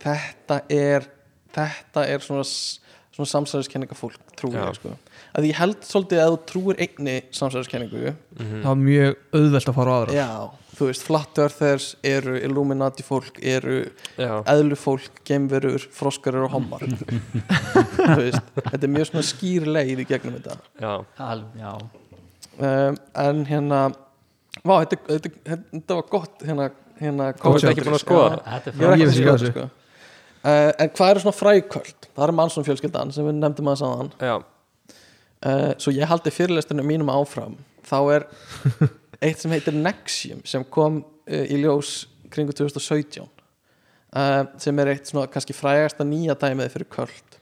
þetta er þetta er svona, svona samsæðiskenninga fólk trúi Já. ég sko að ég held svolítið að þú trúir einni samsæðiskenningu Það var mjög auðvelt að fara á aðra já, þú veist, flat earthers eru Illuminati fólk, eru já, eðlu fólk, geimverur, froskarir og hommar [laughs] þú veist, þetta er mjög svona skýr leið í gegnum þetta já, já. um, en hérna vá, þetta, þetta, þetta var gott hérna, hérna ert ekki búin að skoða það? Ég er Ég ekki að skoða þetta sko. uh, En hvað eru svona fræköld? Það er mannsson fjölskyldan sem við nefndum að saðan já, uh, Svo ég haldi fyrirlesturinn mínum áfram Þá er [laughs] eitt sem heitir Nexium sem kom uh, í ljós kringu 2017 uh, sem er eitt svona kannski frægasta nýja dæmið fyrir köld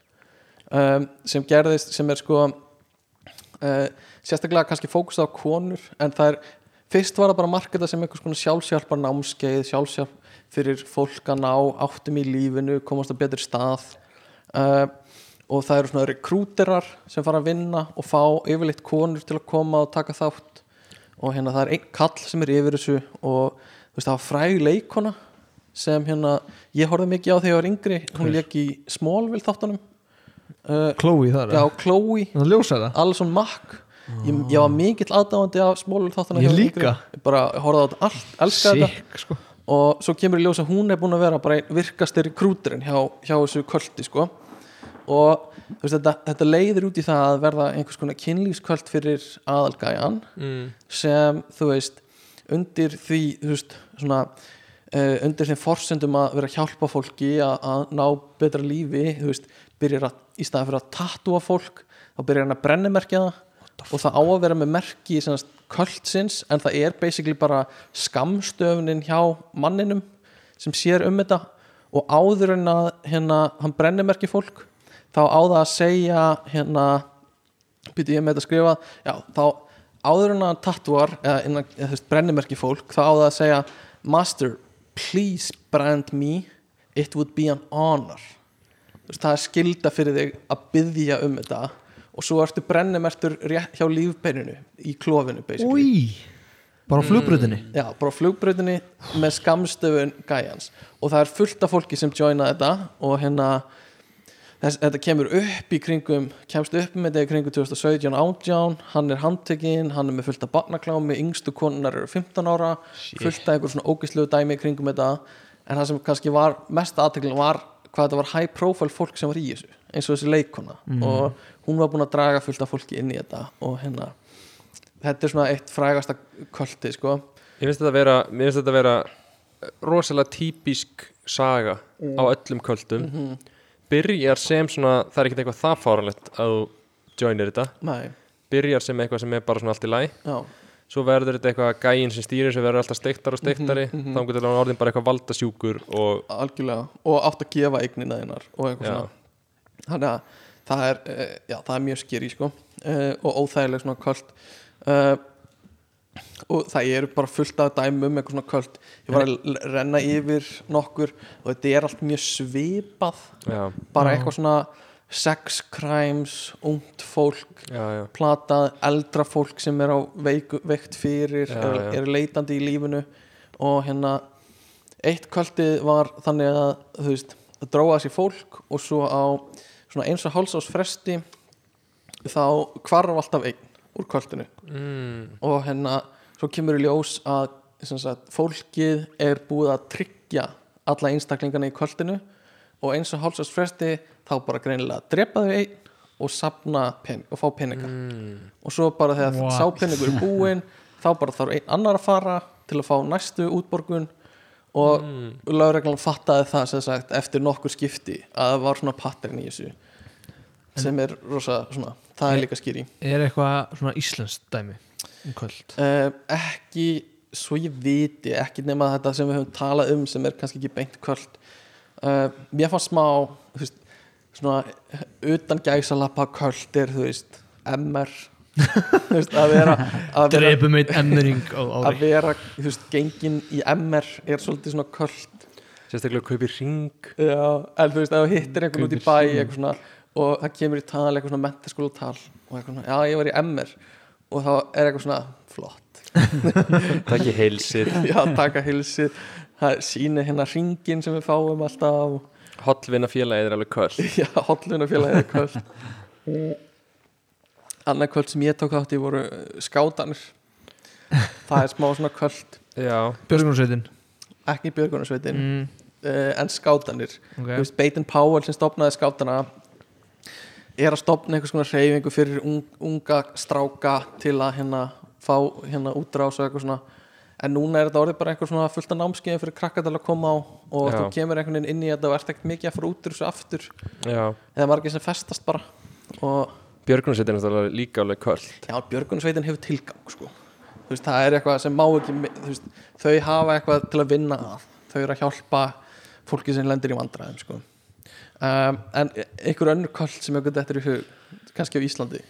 um, sem gerðist, sem er sko uh, sérstaklega kannski fókus á konur en það er, fyrst var það bara marketa sem einhvers konar sjálfsjálpar námskeið sjálfsjálp fyrir fólk að ná áttum í lífinu, komast á betri stað og það eru svona rekrúterar sem fara að vinna og fá yfirleitt konur til að koma og taka þátt og hérna það er einn kall sem er yfir þessu og þú veist það var fræg leikona sem hérna, ég horfði mikið á þegar ég var yngri. Hún leik í Smallville þáttunum. Uh, Chloe þar já, Chloe. Ljósa Alison Mack. Ég, ég var mikill aðdáðandi af Smallville þáttunum Ég líka. ég bara horfði á þetta allt, þetta. Sick sko. Og svo kemur í ljós að hún er búin að vera bara einn virkastir krúturinn hjá, hjá þessu kvöldi sko og veist, þetta, þetta leiðir út í það að verða einhvers konar kynlífskvöld fyrir aðalgæjan mm, sem þú veist undir því þú veist svona uh, undir þeim forsendum að vera að hjálpa fólki að, að ná betra lífi þú veist, byrjar að í staðan fyrir að tattúa fólk þá byrjar hann að brennimerkja það. Og það á að vera með merki semast kvöldsins en það er basically bara skamstöfnin hjá manninum sem sér um þetta. Og áður en að hérna, hann brennimerki fólk þá á það að segja hérna byrju ég með þetta að skrifa já, þá áður en að tattúar eða, innan, þú veist, brennimerki fólk þá á það að segja master, please brand me. It would be an honor. Þú veist, það er skilda fyrir þig að byggja um þetta. Og svo ertu brennimertur rétt hjá lífbeininu í klofinu basically. Új Bara á flugbrutinni Já, bara á flugbrautinni með skamstöfun gæjans. Og það er fullt af fólki sem joina þetta og hérna þess, þetta kemur upp í kringum kemst upp með þetta í kringum 2017 átján, hann er handtekinn hann er með fullt af barnaklámi, yngstu konunar eru 15 ára, fullt af einhver svona ógislegu dæmi í kringum þetta. En það sem kannski var mest aðteklin var hvað þetta var high profile fólk sem var í þessu eins og þessi leikona og hún var búin að draga fullt af fólki inn í þetta og hérna þetta er svona eitt frægasta kvöldi sko. Ég finnst þetta vera, finnst þetta vera rosalega típisk saga á öllum kvöldum byrjar sem svona, það er ekkert eitthvað það fáranlegt að þú joinir þetta. Nei, byrjar sem eitthvað sem er bara svona allt í læ já, svo verður þetta eitthvað gæinn sem stýrir sem verður alltaf steiktar og steiktari mm -hmm. þá getur hann orðin bara eitthvað valdasjúkur og algjörlega. Og átt að gefa eignina þinnar og eitthvað Já. svona. Þannig að það er, uh, já, það er mjög skýri sko, uh, og óþægileg svona kvöld uh, og það eru bara fullt af dæmum um eitthvað svona kvöld ég var að renna yfir nokkur og þetta er allt mjög svipað. Já, bara eitthvað svona sex crimes, ungt fólk já, já, platað eldra fólk sem er á veik, veikt fyrir Já, er, er leitandi í lífinu. Og hérna eitt kvöldið var þannig að þú veist, það dróða sér fólk og svo á svona eins og hálsás fresti þá hvarf alltaf einn úr kvöldinu. Mm, og hérna svo kemur í ljós að sem sagt, fólkið er búið að tryggja alla einstaklingana í kvöldinu og eins og hálsast fresti þá bara greinilega drepa þau einn og sapna pen og fá peninga og svo bara þegar What? sá peningur er búinn þá bara þarf einn annar að fara til að fá næstu útborgun og mm. lögreglan fattaði það sem sagt eftir nokkur skipti að það var svona pattern í þessu sem er rosa svona, það er líka skýri Er eitthvað svona íslenskt dæmi uh, ekki svo ég viti ekki nema þetta sem við höfum talað um sem er kannski ekki beint kvöld. Uh, mér fannst smá þú veist, svona utan gæsalappa kvöld er þú veist MR. Veist, að vera að vera, Drepum einn emmering á að ári vera þú veist, gengin í MR er svolítið svona kvöld. Sérstaklega kaupir ring Já, en þú veist, ef þú hittir einhvern út í bæ eitthvað svona, og það kemur í tal eitthvað svona mentaskóla tal og eitthvað svona, já ég var í MR og þá er eitthvað svona flott. Það ekki heilsir já, taka hilsið það síni hérna ringin sem við fáum alltaf hollvinna félagið er alveg köll [laughs] já, hollunafélagið er kvöld. [laughs] Annað kvöld sem ég tók þátt í voru uh, skátanir það er smá svona kvöld. Björgunarsveitin. Ekki björgunarsveitin mm, uh, en skátanir ok. Þú veist, Baden Powell sem stopnaði skátana er að stopna einhvers konar hreyfingu fyrir un, unga stráka til að hérna fá hérna útrás og eitthvað svona en núna er þetta orðið bara eitthvað svona fullt af námskeiðum fyrir krakka til að koma á og Já. þú kemur einhvern veginn inn í þetta og ert ekkert mikið að fara út úr þessu aftur já eða margir sem festast bara og Björgunarsveitin er náttúrulega líka alveg köll já, Björgunsveitin hefur tilgang sko. þú veist, það er eitthvað sem má ekki veist, þau hafa eitthvað til að vinna að þau eru að hjálpa fólki sem lendir í vandræðum sko. Um, en einhver önnur köll sem ég geti eftir í hug kannski á Íslandi?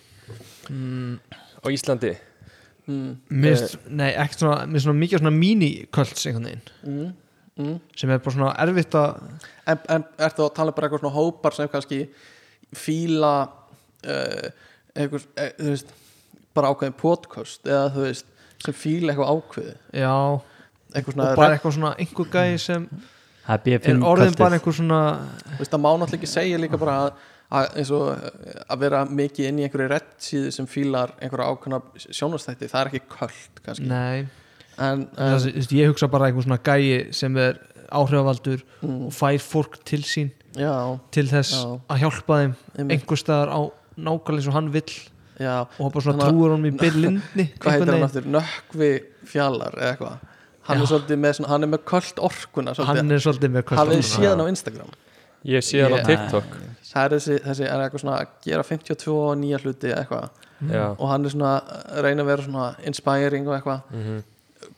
Mm, á Íslandi? Mm, Mist, nei, ekkert svona, mér svona mikið svona mini-kvölds einhvern veginn. Mm, mm. sem er bara svona erfitt að en, en ertu að tala bara eitthvað svona hópar sem kannski fíla uh, eitthvað, e, þú veist bara ákveðin podcast eða þú veist sem fíla eitthvað ákveði já, eitthvað og svona, bara eitthvað svona einhver gæði sem það B5 orðin bara einhver svona það má náttúrulega ekki segja líka bara að, að eins og eh, að vera mikið inn í einhverju rettsíðu sem fílar einhverja ákveðna sjónastætti, það er ekki köld kannski, nei, en, það, en veist, ég hugsa bara einhver svona gæði sem er áhrifavaldur mm, og fær fólk til sín já, til þess Já. að hjálpa þeim einmitt, einhver staðar á nákvæmlega eins og hann vill já. og bara svona trúur honum í [laughs] byrlindni hvað heitir hann aftur, nökkvi fjallar eða eitthvað hann Já. er svolítið með, svona, hann er með köld orkuna svolítið, hann er svolítið með hafið kvöld séð hann á Instagram? Ég sé hann á TikTok. Það er þessi, þessi er eitthvað svona að gera 52 nýja hluti eða eitthvað. Já, og hann er svona að reyna að vera svona inspiring og eitthvað. Mhm.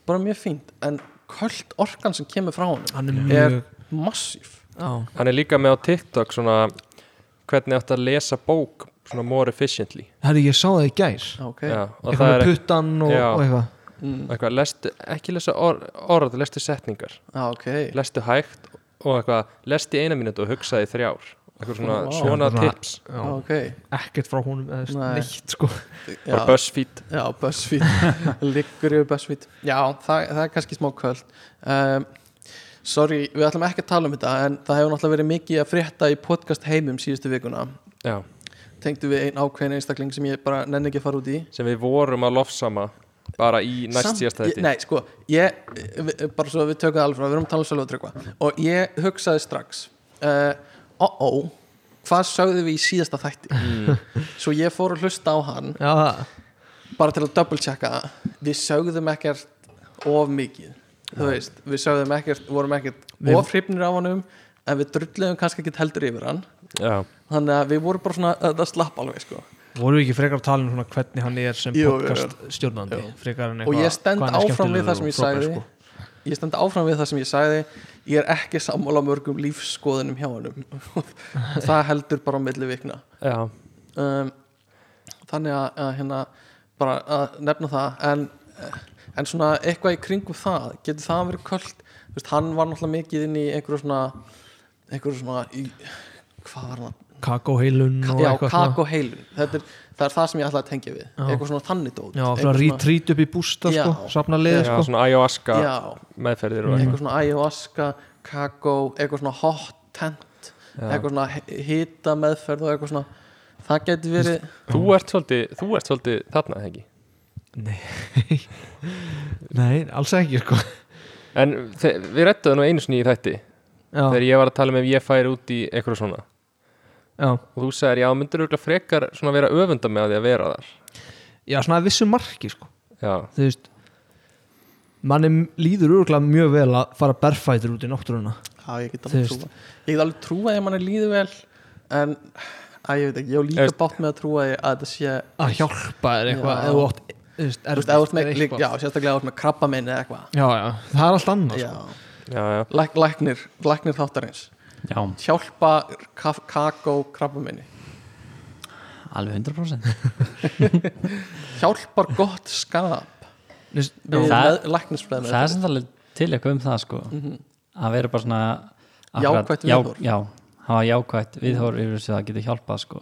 Bara mjög fínt, en köld orkan sem kemur frá honum hann er Er- mjög massíf. Já, hann er líka með á TikTok svona hvernig átt að lesa bók svona more efficiently. Herri ég sá það í gær. Ok, já, og eitthvað það með er puttan og, og eitthvað mm. eitthvað, lestu, ekki lesa or, orð, lestu setningar. Ah, ok. Lestu hægt og eitthvað, lestu í eina mínútu og hugsaði þrjár. Eitthvað svona, Vá. svona Svona- tips. Já, ah, ok, ekkert frá honum eða Nei. neitt sko. Bara BuzzFeed. Já BuzzFeed. [laughs] Liggur yfir BuzzFeed. Já, það, það er kannski smá köld um, sorry, við ætlum ekki að tala um þetta en það hefur náttúrulega verið mikið að frétta í podcast heimum síðustu vikuna. Já, tengdu við einn ákveðin einstakling sem ég bara nenni ekki að fara út í. Sem við vorum að lofsama bara í næst ég, þetta Nei, sko, ég bara svo við tökum það alveg frá, við erum að tala um svolítið tryggva. Og ég hugsaði strax uh, ó, ó, hvað sögðu við í síðasta þætti? Mm. svo ég fór að hlusta á hann Já, bara til að double checka við sögðum ekkert of mikið þú veist, við sögðum ekkert vorum ekkert Við- of hrifnir af honum en við drulluðum kannski ekkert heldur yfir hann. Já, þannig að við vorum bara svona það slapp alveg sko Voru við ekki frekar að tala um svona hvernig hann er sem podcast stjórnandi Jú. frekar en og ég stend hann áfram við það sem ég sagði. sko. ég stend áfram við það sem ég sagði. Ég er ekki sammála mörgum lífsskoðunum hjá honum. [laughs] Það heldur bara á milli vikna. Um, þannig að, að hérna bara að nefna það. En, en svona eitthvað í kringum það getur það verið kvöld? Veist, hann var náttúrulega mikið inn í einhverju svona einhverju svona í, hvað var það? Kakóheilun og Já, er, það er það sem ég ætla að tengja við. Já. eitthvað svona þannig dót. Já, Eitthvað svona retreat upp í bústa sko, safna liði já, sko. svona ayahuasca Já, meðferðir og eitthvað svona ayahuasca kakó, eitthvað svona hot tent Já. eitthvað svona hita meðferð og eitthvað svona. Það getur verið Þú ert svolítið, þú ert svolítið þarna, ekki? Nei. [laughs] Nei, alls ekki sko. En við rettuðum nú einu sinni í þætti Já, þegar ég var að tala um ef ég færi út í eitthvað svona já, og þú sagðir, já, myndir auðvitað frekar svona vera öfunda með því að vera þar? Já, svona að vissu marki sko. Já, Þú veist manni líður örgulega mjög vel að fara berfætur út í náttúruna. Já, ég get Þú alveg trúa Ég get alveg trúa ef manni líður vel en, að ég veit ekki, ég hef líka bátt með að trúa að þetta sé að hjálpa þér eitthvað þú þú Þú þú líka, eitthvað. já, sérstaklega þú ert með krabba minni eða eitthvað. Það er allt annað sko. læknir, læknir þáttarins Já, Hjálpa kakó krabba minni alveg 100% [laughs] Hjálpar gott skap. Við Það- er samt alveg til eitthvað um það sko. Að vera bara svona Jákvætt já, viðhorf. Já, hafa jákvætt viðhor yfir þessu það getur hjálpað sko.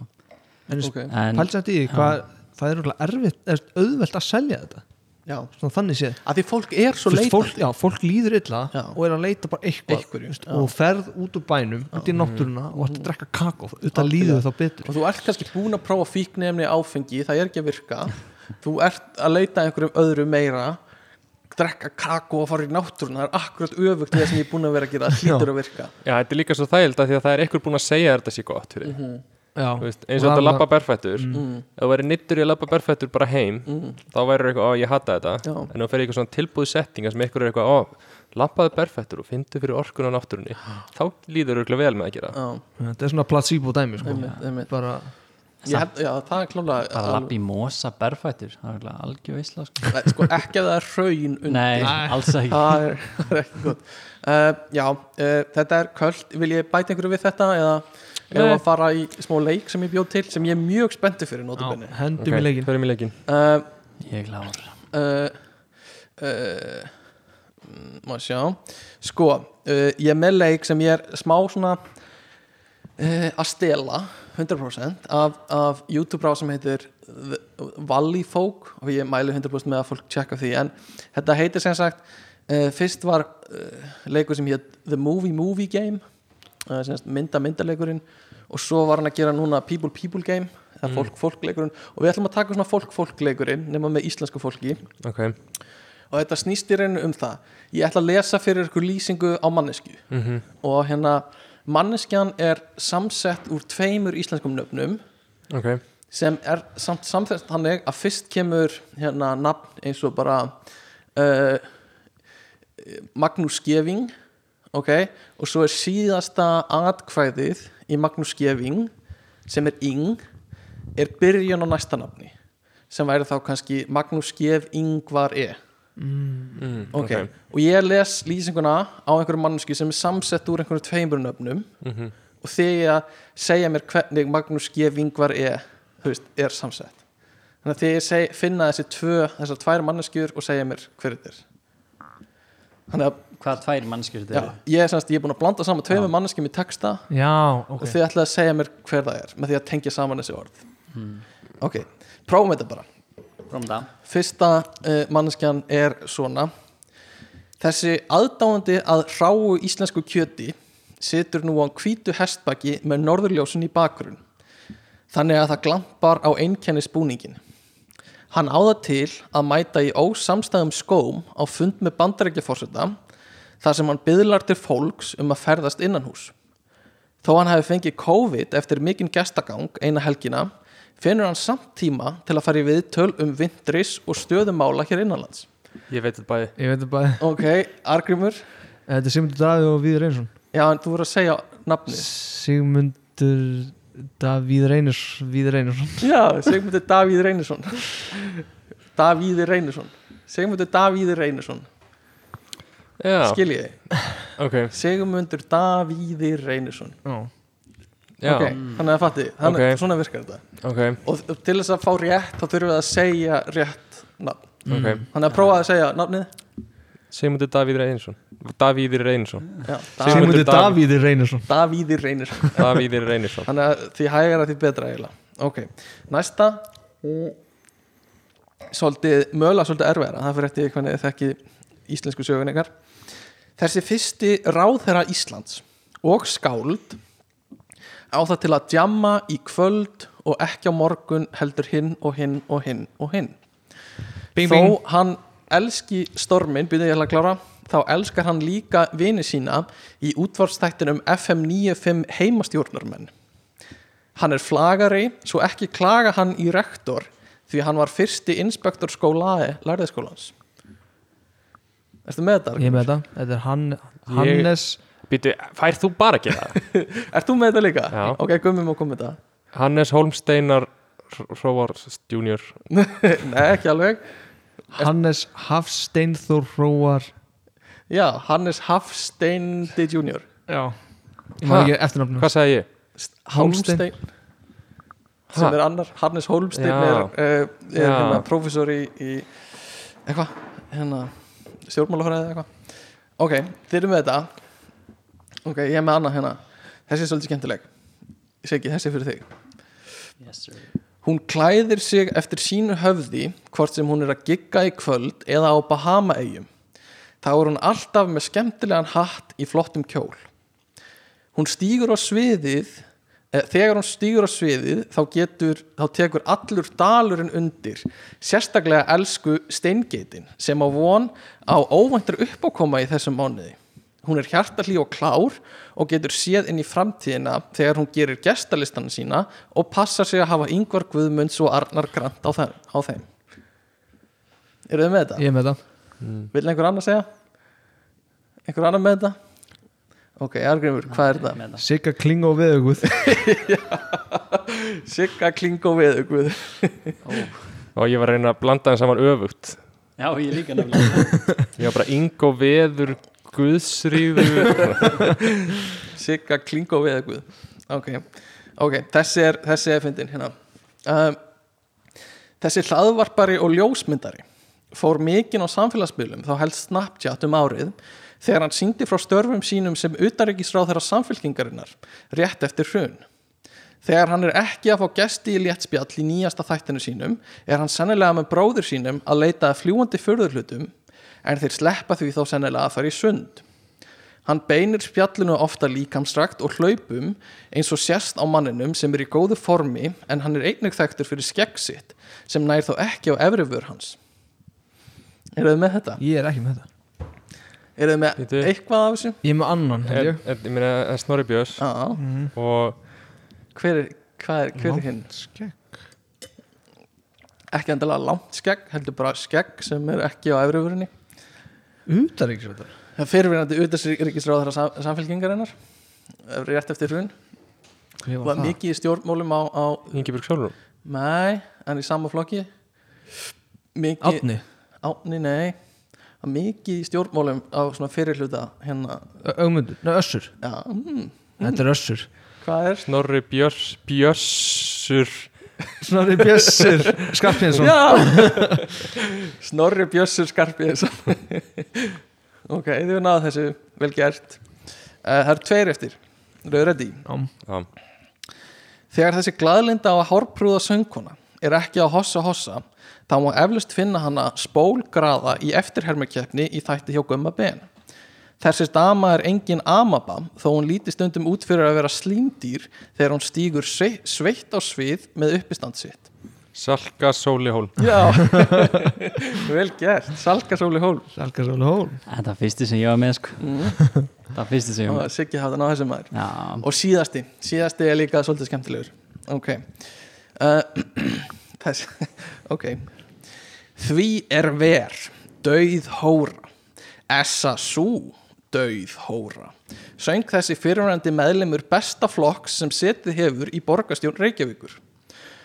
En Ok, en, pælsa þetta í því, hvað það er örgulega erfitt, er auðvelt að selja þetta já. Svona þannig séð. Að því fólk er svo leitandi fólk, já, fólk líður illa Já. og er að leita bara eitthvað. Einhverju, veist, já. og ferð út úr bænum, út í náttúruna og ert að drekka kakó, þetta líður þá betur. Og þú ert kannski búin að prófa fíknefni áfengi, það er ekki að virka. Þú ert að leita að einhverjum öðru meira drekka kakó og fara í náttúruna. Það er akkurat öfugt við það sem ég er búin að vera að gera það hlýtur að virka. Já, þetta er líka svo þægild að því að það er einhver búin að segja að þetta sé gott fyrir Mhm. mm já, veist, eins og þetta labba berfættur Mm. ef þú væri nittur í að labba berfættur bara heim þá væri eitthvað, ó ég hata þetta. Já. en þú fer í eitthvað svona tilbúið settinga sem eitthvað er eitthvað, ó, labbaðu berfættur og fyndu fyrir orkun á náttúrunni. Þá líður auðvitað vel með að gera. Já, þetta er svona placebo dæmi sko. einmitt, einmitt. bara, Ég held, já, það er klálega bara lappi í mosa berfættur það er alveg algjör veisla sko. Sko, ekki að það er hraun undir. Nei, alls ekki. [laughs] Það er, það er ekki gott. Uh, já, uh, þetta er köld vil ég bæta einhverju við þetta eða eða Nei. að fara í smá leik sem ég bjóð til sem ég er mjög spenntu fyrir já, notabenni hendum í leikin förum í leikin uh, Ég er klár uh, uh, má sjá. Sko, uh, ég er með leik sem ég er smá svona uh, að stela 100% af, af YouTube-brá sem heitir Valley Folk og ég mæli 100% með að fólk tjekka því en þetta heitir sem sagt uh, fyrst var uh, leikur sem heit The Movie Movie Game uh, sem sagt mynda myndaleikurinn og svo var hann að gera núna People People Game eða fólk fólk leikurinn og við ætlum að taka svona fólk fólk leikurinn nema með íslensku fólki. Ok, og þetta snýst í reynu um það. Ég ætla að lesa fyrir ykkur lýsingu á mannesku Mhm. og hérna manneskjan er samsett úr tveimur íslenskum nöfnum. Ok. Sem er samt samþess þannig að fyrst kemur hérna nafn eins og bara uh, Magnús Skeving ok, og svo er síðasta atkvæðið í Magnús Skeving sem er Ing er byrjun á næsta nafni sem væri þá kannski Magnús Skef Ingvar E. Mm, ok, og ég les lýsinguna á einhverju mannsku sem er samsett úr einhverju tveimur nöfnum. Mhm. og þegar ég segja mér hvernig Magnús G. Vingvar er, þú veist, er samsett. Þannig að þegar ég seg, finna þessi tvö, þessar tvær manneskjur og segja mér hver þetta er. Þannig að Hvað tvær mannskjur þetta eru? ég semst, ég er búin að blanda saman tveimur manneskjum í texta já, ok. og þið ætlaði að segja mér hver það er með því að tengja saman þessi orð. Ok, prófum þetta bara. Prófum það. Fyrsta uh, manneskjan er svona. Þessi aðdáandi að ráu íslensku kjöti situr nú á hvítu hestbaki með norðurljósun í bakgrunn. Þannig að það glampar á einkennis búningin. Hann áða til að mæta í ósamstæðum skóm á fund með bandarækjaforseta þar sem hann byðlar til fólks um að ferðast innanhús. Þó hann hefði fengið COVID eftir mikinn gestagang eina helgina finnur hann samt tíma til að fara í viðtöl um vindris og stöðumála hér innanlands. Ég veit þetta bæði Ég veit það bæði Ok, Argrimur, Þetta er Sigmundur Davíð og Víður Reynsson já en þú voru að segja nafni. Sigmundur Davíð Reynars Víður Reynarsson [laughs] Já, Sigmundur Davíð Reynisson. Davíð Reynisson. Sigmundur Davíð Reynisson. Skiljiði? ok, Sigmundur Davíð Reynisson. Já já, Ok, þannig að fatti, þannig Ok. svona virkar þetta. ok, Og til þess að fá rétt þá þurfum við að segja rétt nafn. ok Þannig að prófa að segja nafnið. Sigmundur Davíð Reynsson Davíð Reynsson Já, Sigmundur Sigmundur Davíð. Davíð Reynarsson Davíð Reynisson. [laughs] Davíð Reynsson Þannig að því hægara því betra eiginlega. Ok, næsta svolítið, mögulega svolítið erfæra það fyrir eftir hvernig þekki íslensku sögun ykkar þessi fyrsti ráðherra Íslands og skáld á það til að djamma í kvöld og ekki á morgun heldur hinn og hinn og hinn og hinn. Bing, þó bing. hann elski stormin, byrja ég að klára þá elskar hann líka vini sína í útvarstættinum FM 95 heimastjórnarmenn. Hann er flagari svo ekki klaga hann í rektor því hann var fyrsti inspektor skólae lærðiskólans Ertu með þetta? Ég er með þetta Þetta er hann, Hannes Býtu, fær þú bara gera það? [laughs] Ert þú með þetta líka? Já. Ok, gummum og komið þetta Hannes Holmsteinar Hróvar Junior [laughs] Nei, ekki alveg Hannes Hafsteinþór Hróar Já, Hannes Hafsteindi Junior Já ekki Hvað sagði ég? Hólmstein sem Ha? er annar, Hannes Hólmstein Já. er, uh, er Já. hérna professor í, í eitthvað, hérna stjórnmálafræði eða eitthvað ok, þið erum með þetta ok, ég er með annað hérna þessi er svolítið skemmtileg segi þessi er fyrir þig yes. Hún klæðir sig eftir sínu höfði hvort sem hún er að gigga í kvöld eða á Bahama-eyjum. Þá er hún alltaf með skemmtilegan hatt í flottum kjól. Hún stígur á sviðið, þegar hún stígur á sviðið þá, getur, þá tekur allur dalurinn undir, sérstaklega elsku steingeitin sem á von á óvæntur uppákoma í þessum mánuði. Hún er hjartalí og klár og getur séð inn í framtíðina þegar hún gerir gestalistana sína og passar sig að hafa yngvar Guðmunds og Arnar Grant á þeim. Á þeim. Eru þið með þetta? Ég er með þetta Vil einhver annar segja? Einhver annar með þetta? Ok, Argrimur, hvað er það. Sigga Kling og Veðuguð [laughs] Sigga Klingo við Guð. Og ég var að reyna að blanda þeim saman öfugt Já, ég líka nefnilega [laughs] Ég var bara Ingo Veður Guðsríður [laughs] Sigga Klingo við Guð. Ok, ok, þessi er, þessi er fyndin hérna. Um, þessi hlaðvarpari og ljósmyndari fór mikinn á samfélagsmiðlum þá helst Snapchat um árið þegar hann síndi frá störfum sínum sem utaríkisráð þeirra samfélkingarinnar rétt eftir hrun. Þegar hann er ekki að fá gesti í léttspjall í nýjasta þættinu sínum er hann sennilega með bróður sínum að leita að fljúandi furðurhlutum en þeir sleppa því þá sennilega að fara í sund. Hann beinir spjallinu ofta líkamstrakt og hlaupum eins og sérst á manninum sem er í góðu formi en hann er einnig þekktur fyrir skegg sitt sem nær þó ekki á efrifur hans. Eru þið með þetta? Ég er ekki með þetta Eru þið með Bíddu. eitthvað af þessu? Ég er með annan Er- ég er- Ég meina, það er Snorri Björns Já, Og hver er, hvað er, hver er hinn? Skegg. Ekki endilega langt skegg, heldur bara skegg sem er ekki á efrifurinni. Utaríkisrættar Það fyrirvinandi utasríkisráðara sam samfélkingarinnar rétt eftir hrun. Var mikið í stjórnmálum á, á Ingibjörg Sólrún Nei, en í sama flokki mikið, Átni Átni, nei mikið í stjórnmálum á svona fyrirhluta hérna, Ögmundur, nei Össur. Já, mm, Þetta er Össur. Hvað er? Snorri Björns Björsur Snorri Bjössur Skarpinsson Já. [laughs] Snorri Bjössur Skarpiðsson [laughs] Ok, þið við náðu þessu. Vel gert. Uh, Það eru tveir eftir. Já, Þegar þessi glaðlinda og hárprúða söngkona er ekki að hossa hossa þá má eflust finna hana spólgraða í eftirhermerkeppni í þætti hjá Gumma Ben. Þessi dama er engin amaba þó hún líti stundum út fyrir að vera slímdýr þegar hún stígur sve- sveitt á svið með uppistand sitt. Salka Sóli Hól Já, [laughs] vel gert. Salka Sóli Hól Salkarsóli hól Þetta er fyrsti sem ég var með sko. Mm. Það er fyrsti sem ég var með. Siggi hafði ná þessi maður. Já, og síðasti, síðasti er líka svolítið skemmtilegur. Ok. Uh, [clears throat] þess, [laughs] ok. Því er ver dauð hóra. Essa sú dauð hóra. Söng þessi fyrirvændi meðlimur besta flokks sem setið hefur í borgarstjórn Reykjavíkur.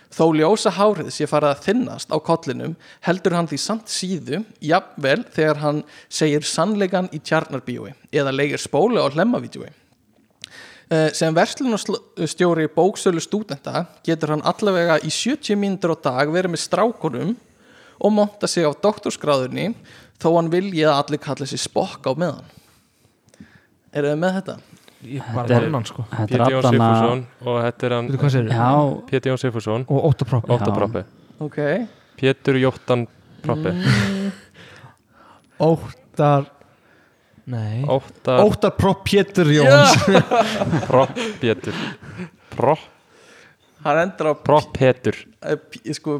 Þó ljósa hárið sé farið að þinnast á kollinum heldur hann því samt síðu jafnvel þegar hann segir sannleikan í tjarnarbíói eða leigir spólu á hlemmavídjói sem verslunarstjóri bóksölu stúdenta getur hann allavega í 70 mínútur á dag verið með strákunum og monta sig á doktorskráðunni þó hann vilji að allir kalla sig spokk á meðan. Eru þið með þetta? Ég Þetta sko. þetta er Pétur Jón Sigfússon og þetta er hann Pétur Jón Sigfússon. Og Ótto Propp Óttar Já. Proppi ok. Pétur Jóttan Proppi Óttar Nei Óttar. Óttar Propp Pétur Jóns. Propp Pétur. Propp. Hann endur á Propp Pétur. Eh, p- sko,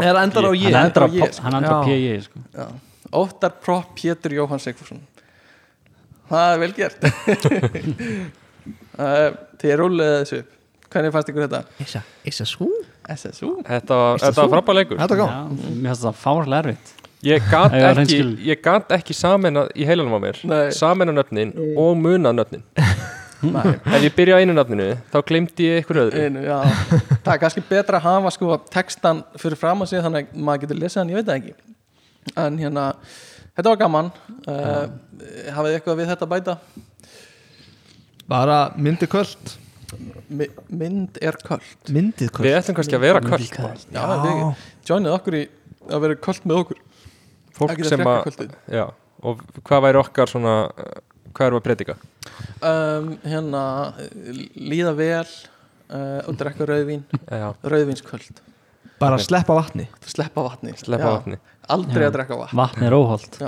Er endar á ég hann endur á, Ég, pop- hann endur á Já. PJ sko. Óttar Propp Pétur Jóhann Sigfússon. Það er vel gert. Þið rúlega þessu upp. Hvernig fannst ykkur þetta? Issa, issa svo SSU Þetta var, þetta frábæð leikur. Þetta er Mér finnst það fárlega erfitt Ég gat ekki, ég gat ekki samena í heilanum á mér Nei. Samena nöfnin og muna nöfnin. Nei, Ef ég byrja á einu nöfninu þá glemdi ég ykkur öðru. Einu, það er kannski betra að hafa sko textan fyrir fram að sig þannig að maður getur lesið hann, ég veit það ekki. En hérna, þetta var gaman. Uh, hafið eitthvað við þetta að bæta? Bara myndi kvöld. Mi mynd er köld. Myndið Við kvöld ætlum kannski að vera kvöld. Við joinið okkur í að vera köld með okkur Fólk sem að já, Og hvað væri okkar svona Hvað við að predika? um, hérna, líða vel uh, og drekka rauðvín. [laughs] Já, rauðvínsköld, Bara sleppa vatni. Sleppa vatni sleppa vatni. Aldrei Já. að drekka vatn. Vatn er óholt.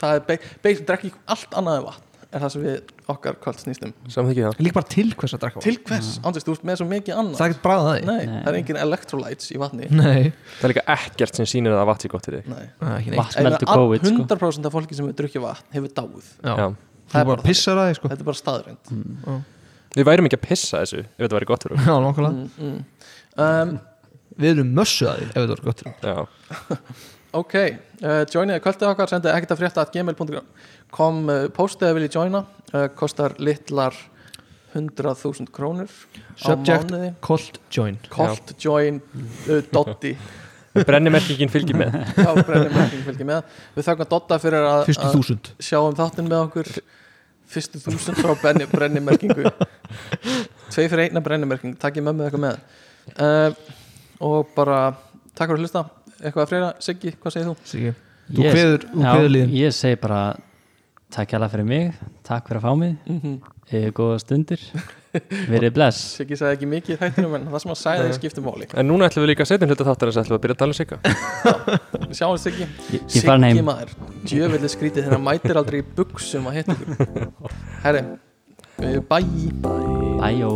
Það er be- basically drekki allt annað en vatn er það sem við okkar kvöld snýstum Samþykki það. Líka bara til hvers að drekka vatn. Til hvers, ándist, þú ert með svo mikið annað. Það er ekkert bræða því. Nei, Nei. það er engin electrolytes í vatni. Nei. Það er líka ekkert sem sýnir að vatn sé gott fyrir þig. Nei. Það er ekki neitt. En Vatnsmeldu all- COVID sko. 100% af fólki sem við drukkja vatn hefur dáið. Já. Já. Þú Það er bara bara pissar að því sko. Þetta er bara staðrænt Við værum ekki að pissa þessu ef þetta væri gott fyrir okkur. Mm, mm. Um, Við erum mössu að því ef þetta er gott Já, [laughs] ok, uh, joiniði kvöldið okkar sendið ekkert að frétta at gmail.com uh, postið að vilja joina uh, kostar litlar 100.000 krónur Subject Cold join. Colt join Dotti [laughs] brennimerkingin fylgir með. [laughs] Já, brennimerking fylgir með. Við þakka Dotta fyrir að, að sjá um þáttinn með okkur. Fyrstu þúsund frá brenni, brennimerkingu. Tvei fyrir einna brennimerking. Takk ég mömmu eitthvað með. Og bara, takk fyrir að hlusta Eitthvað að freyra, Siggi, hvað segir þú? Siggi. Þú þú Já, kveður líðin Ég segi bara Takk hjá fyrir mig Takk fyrir að fá mig. Mm -hmm. Eða góða stundir. Verið bless. [laughs] Siggi sagði ekki mikið í þættinum En það sem hann sagði skipti máli. En núna ætlum við líka að setja hluta þáttar þess að ætlum við að byrja að tala um sigga. Við sjáum Siggi. Farin Siggi heim. Maður, djöfelli skrítið Þegar mætir aldrei í buksum að hitta Herri, uh, bye Bæjó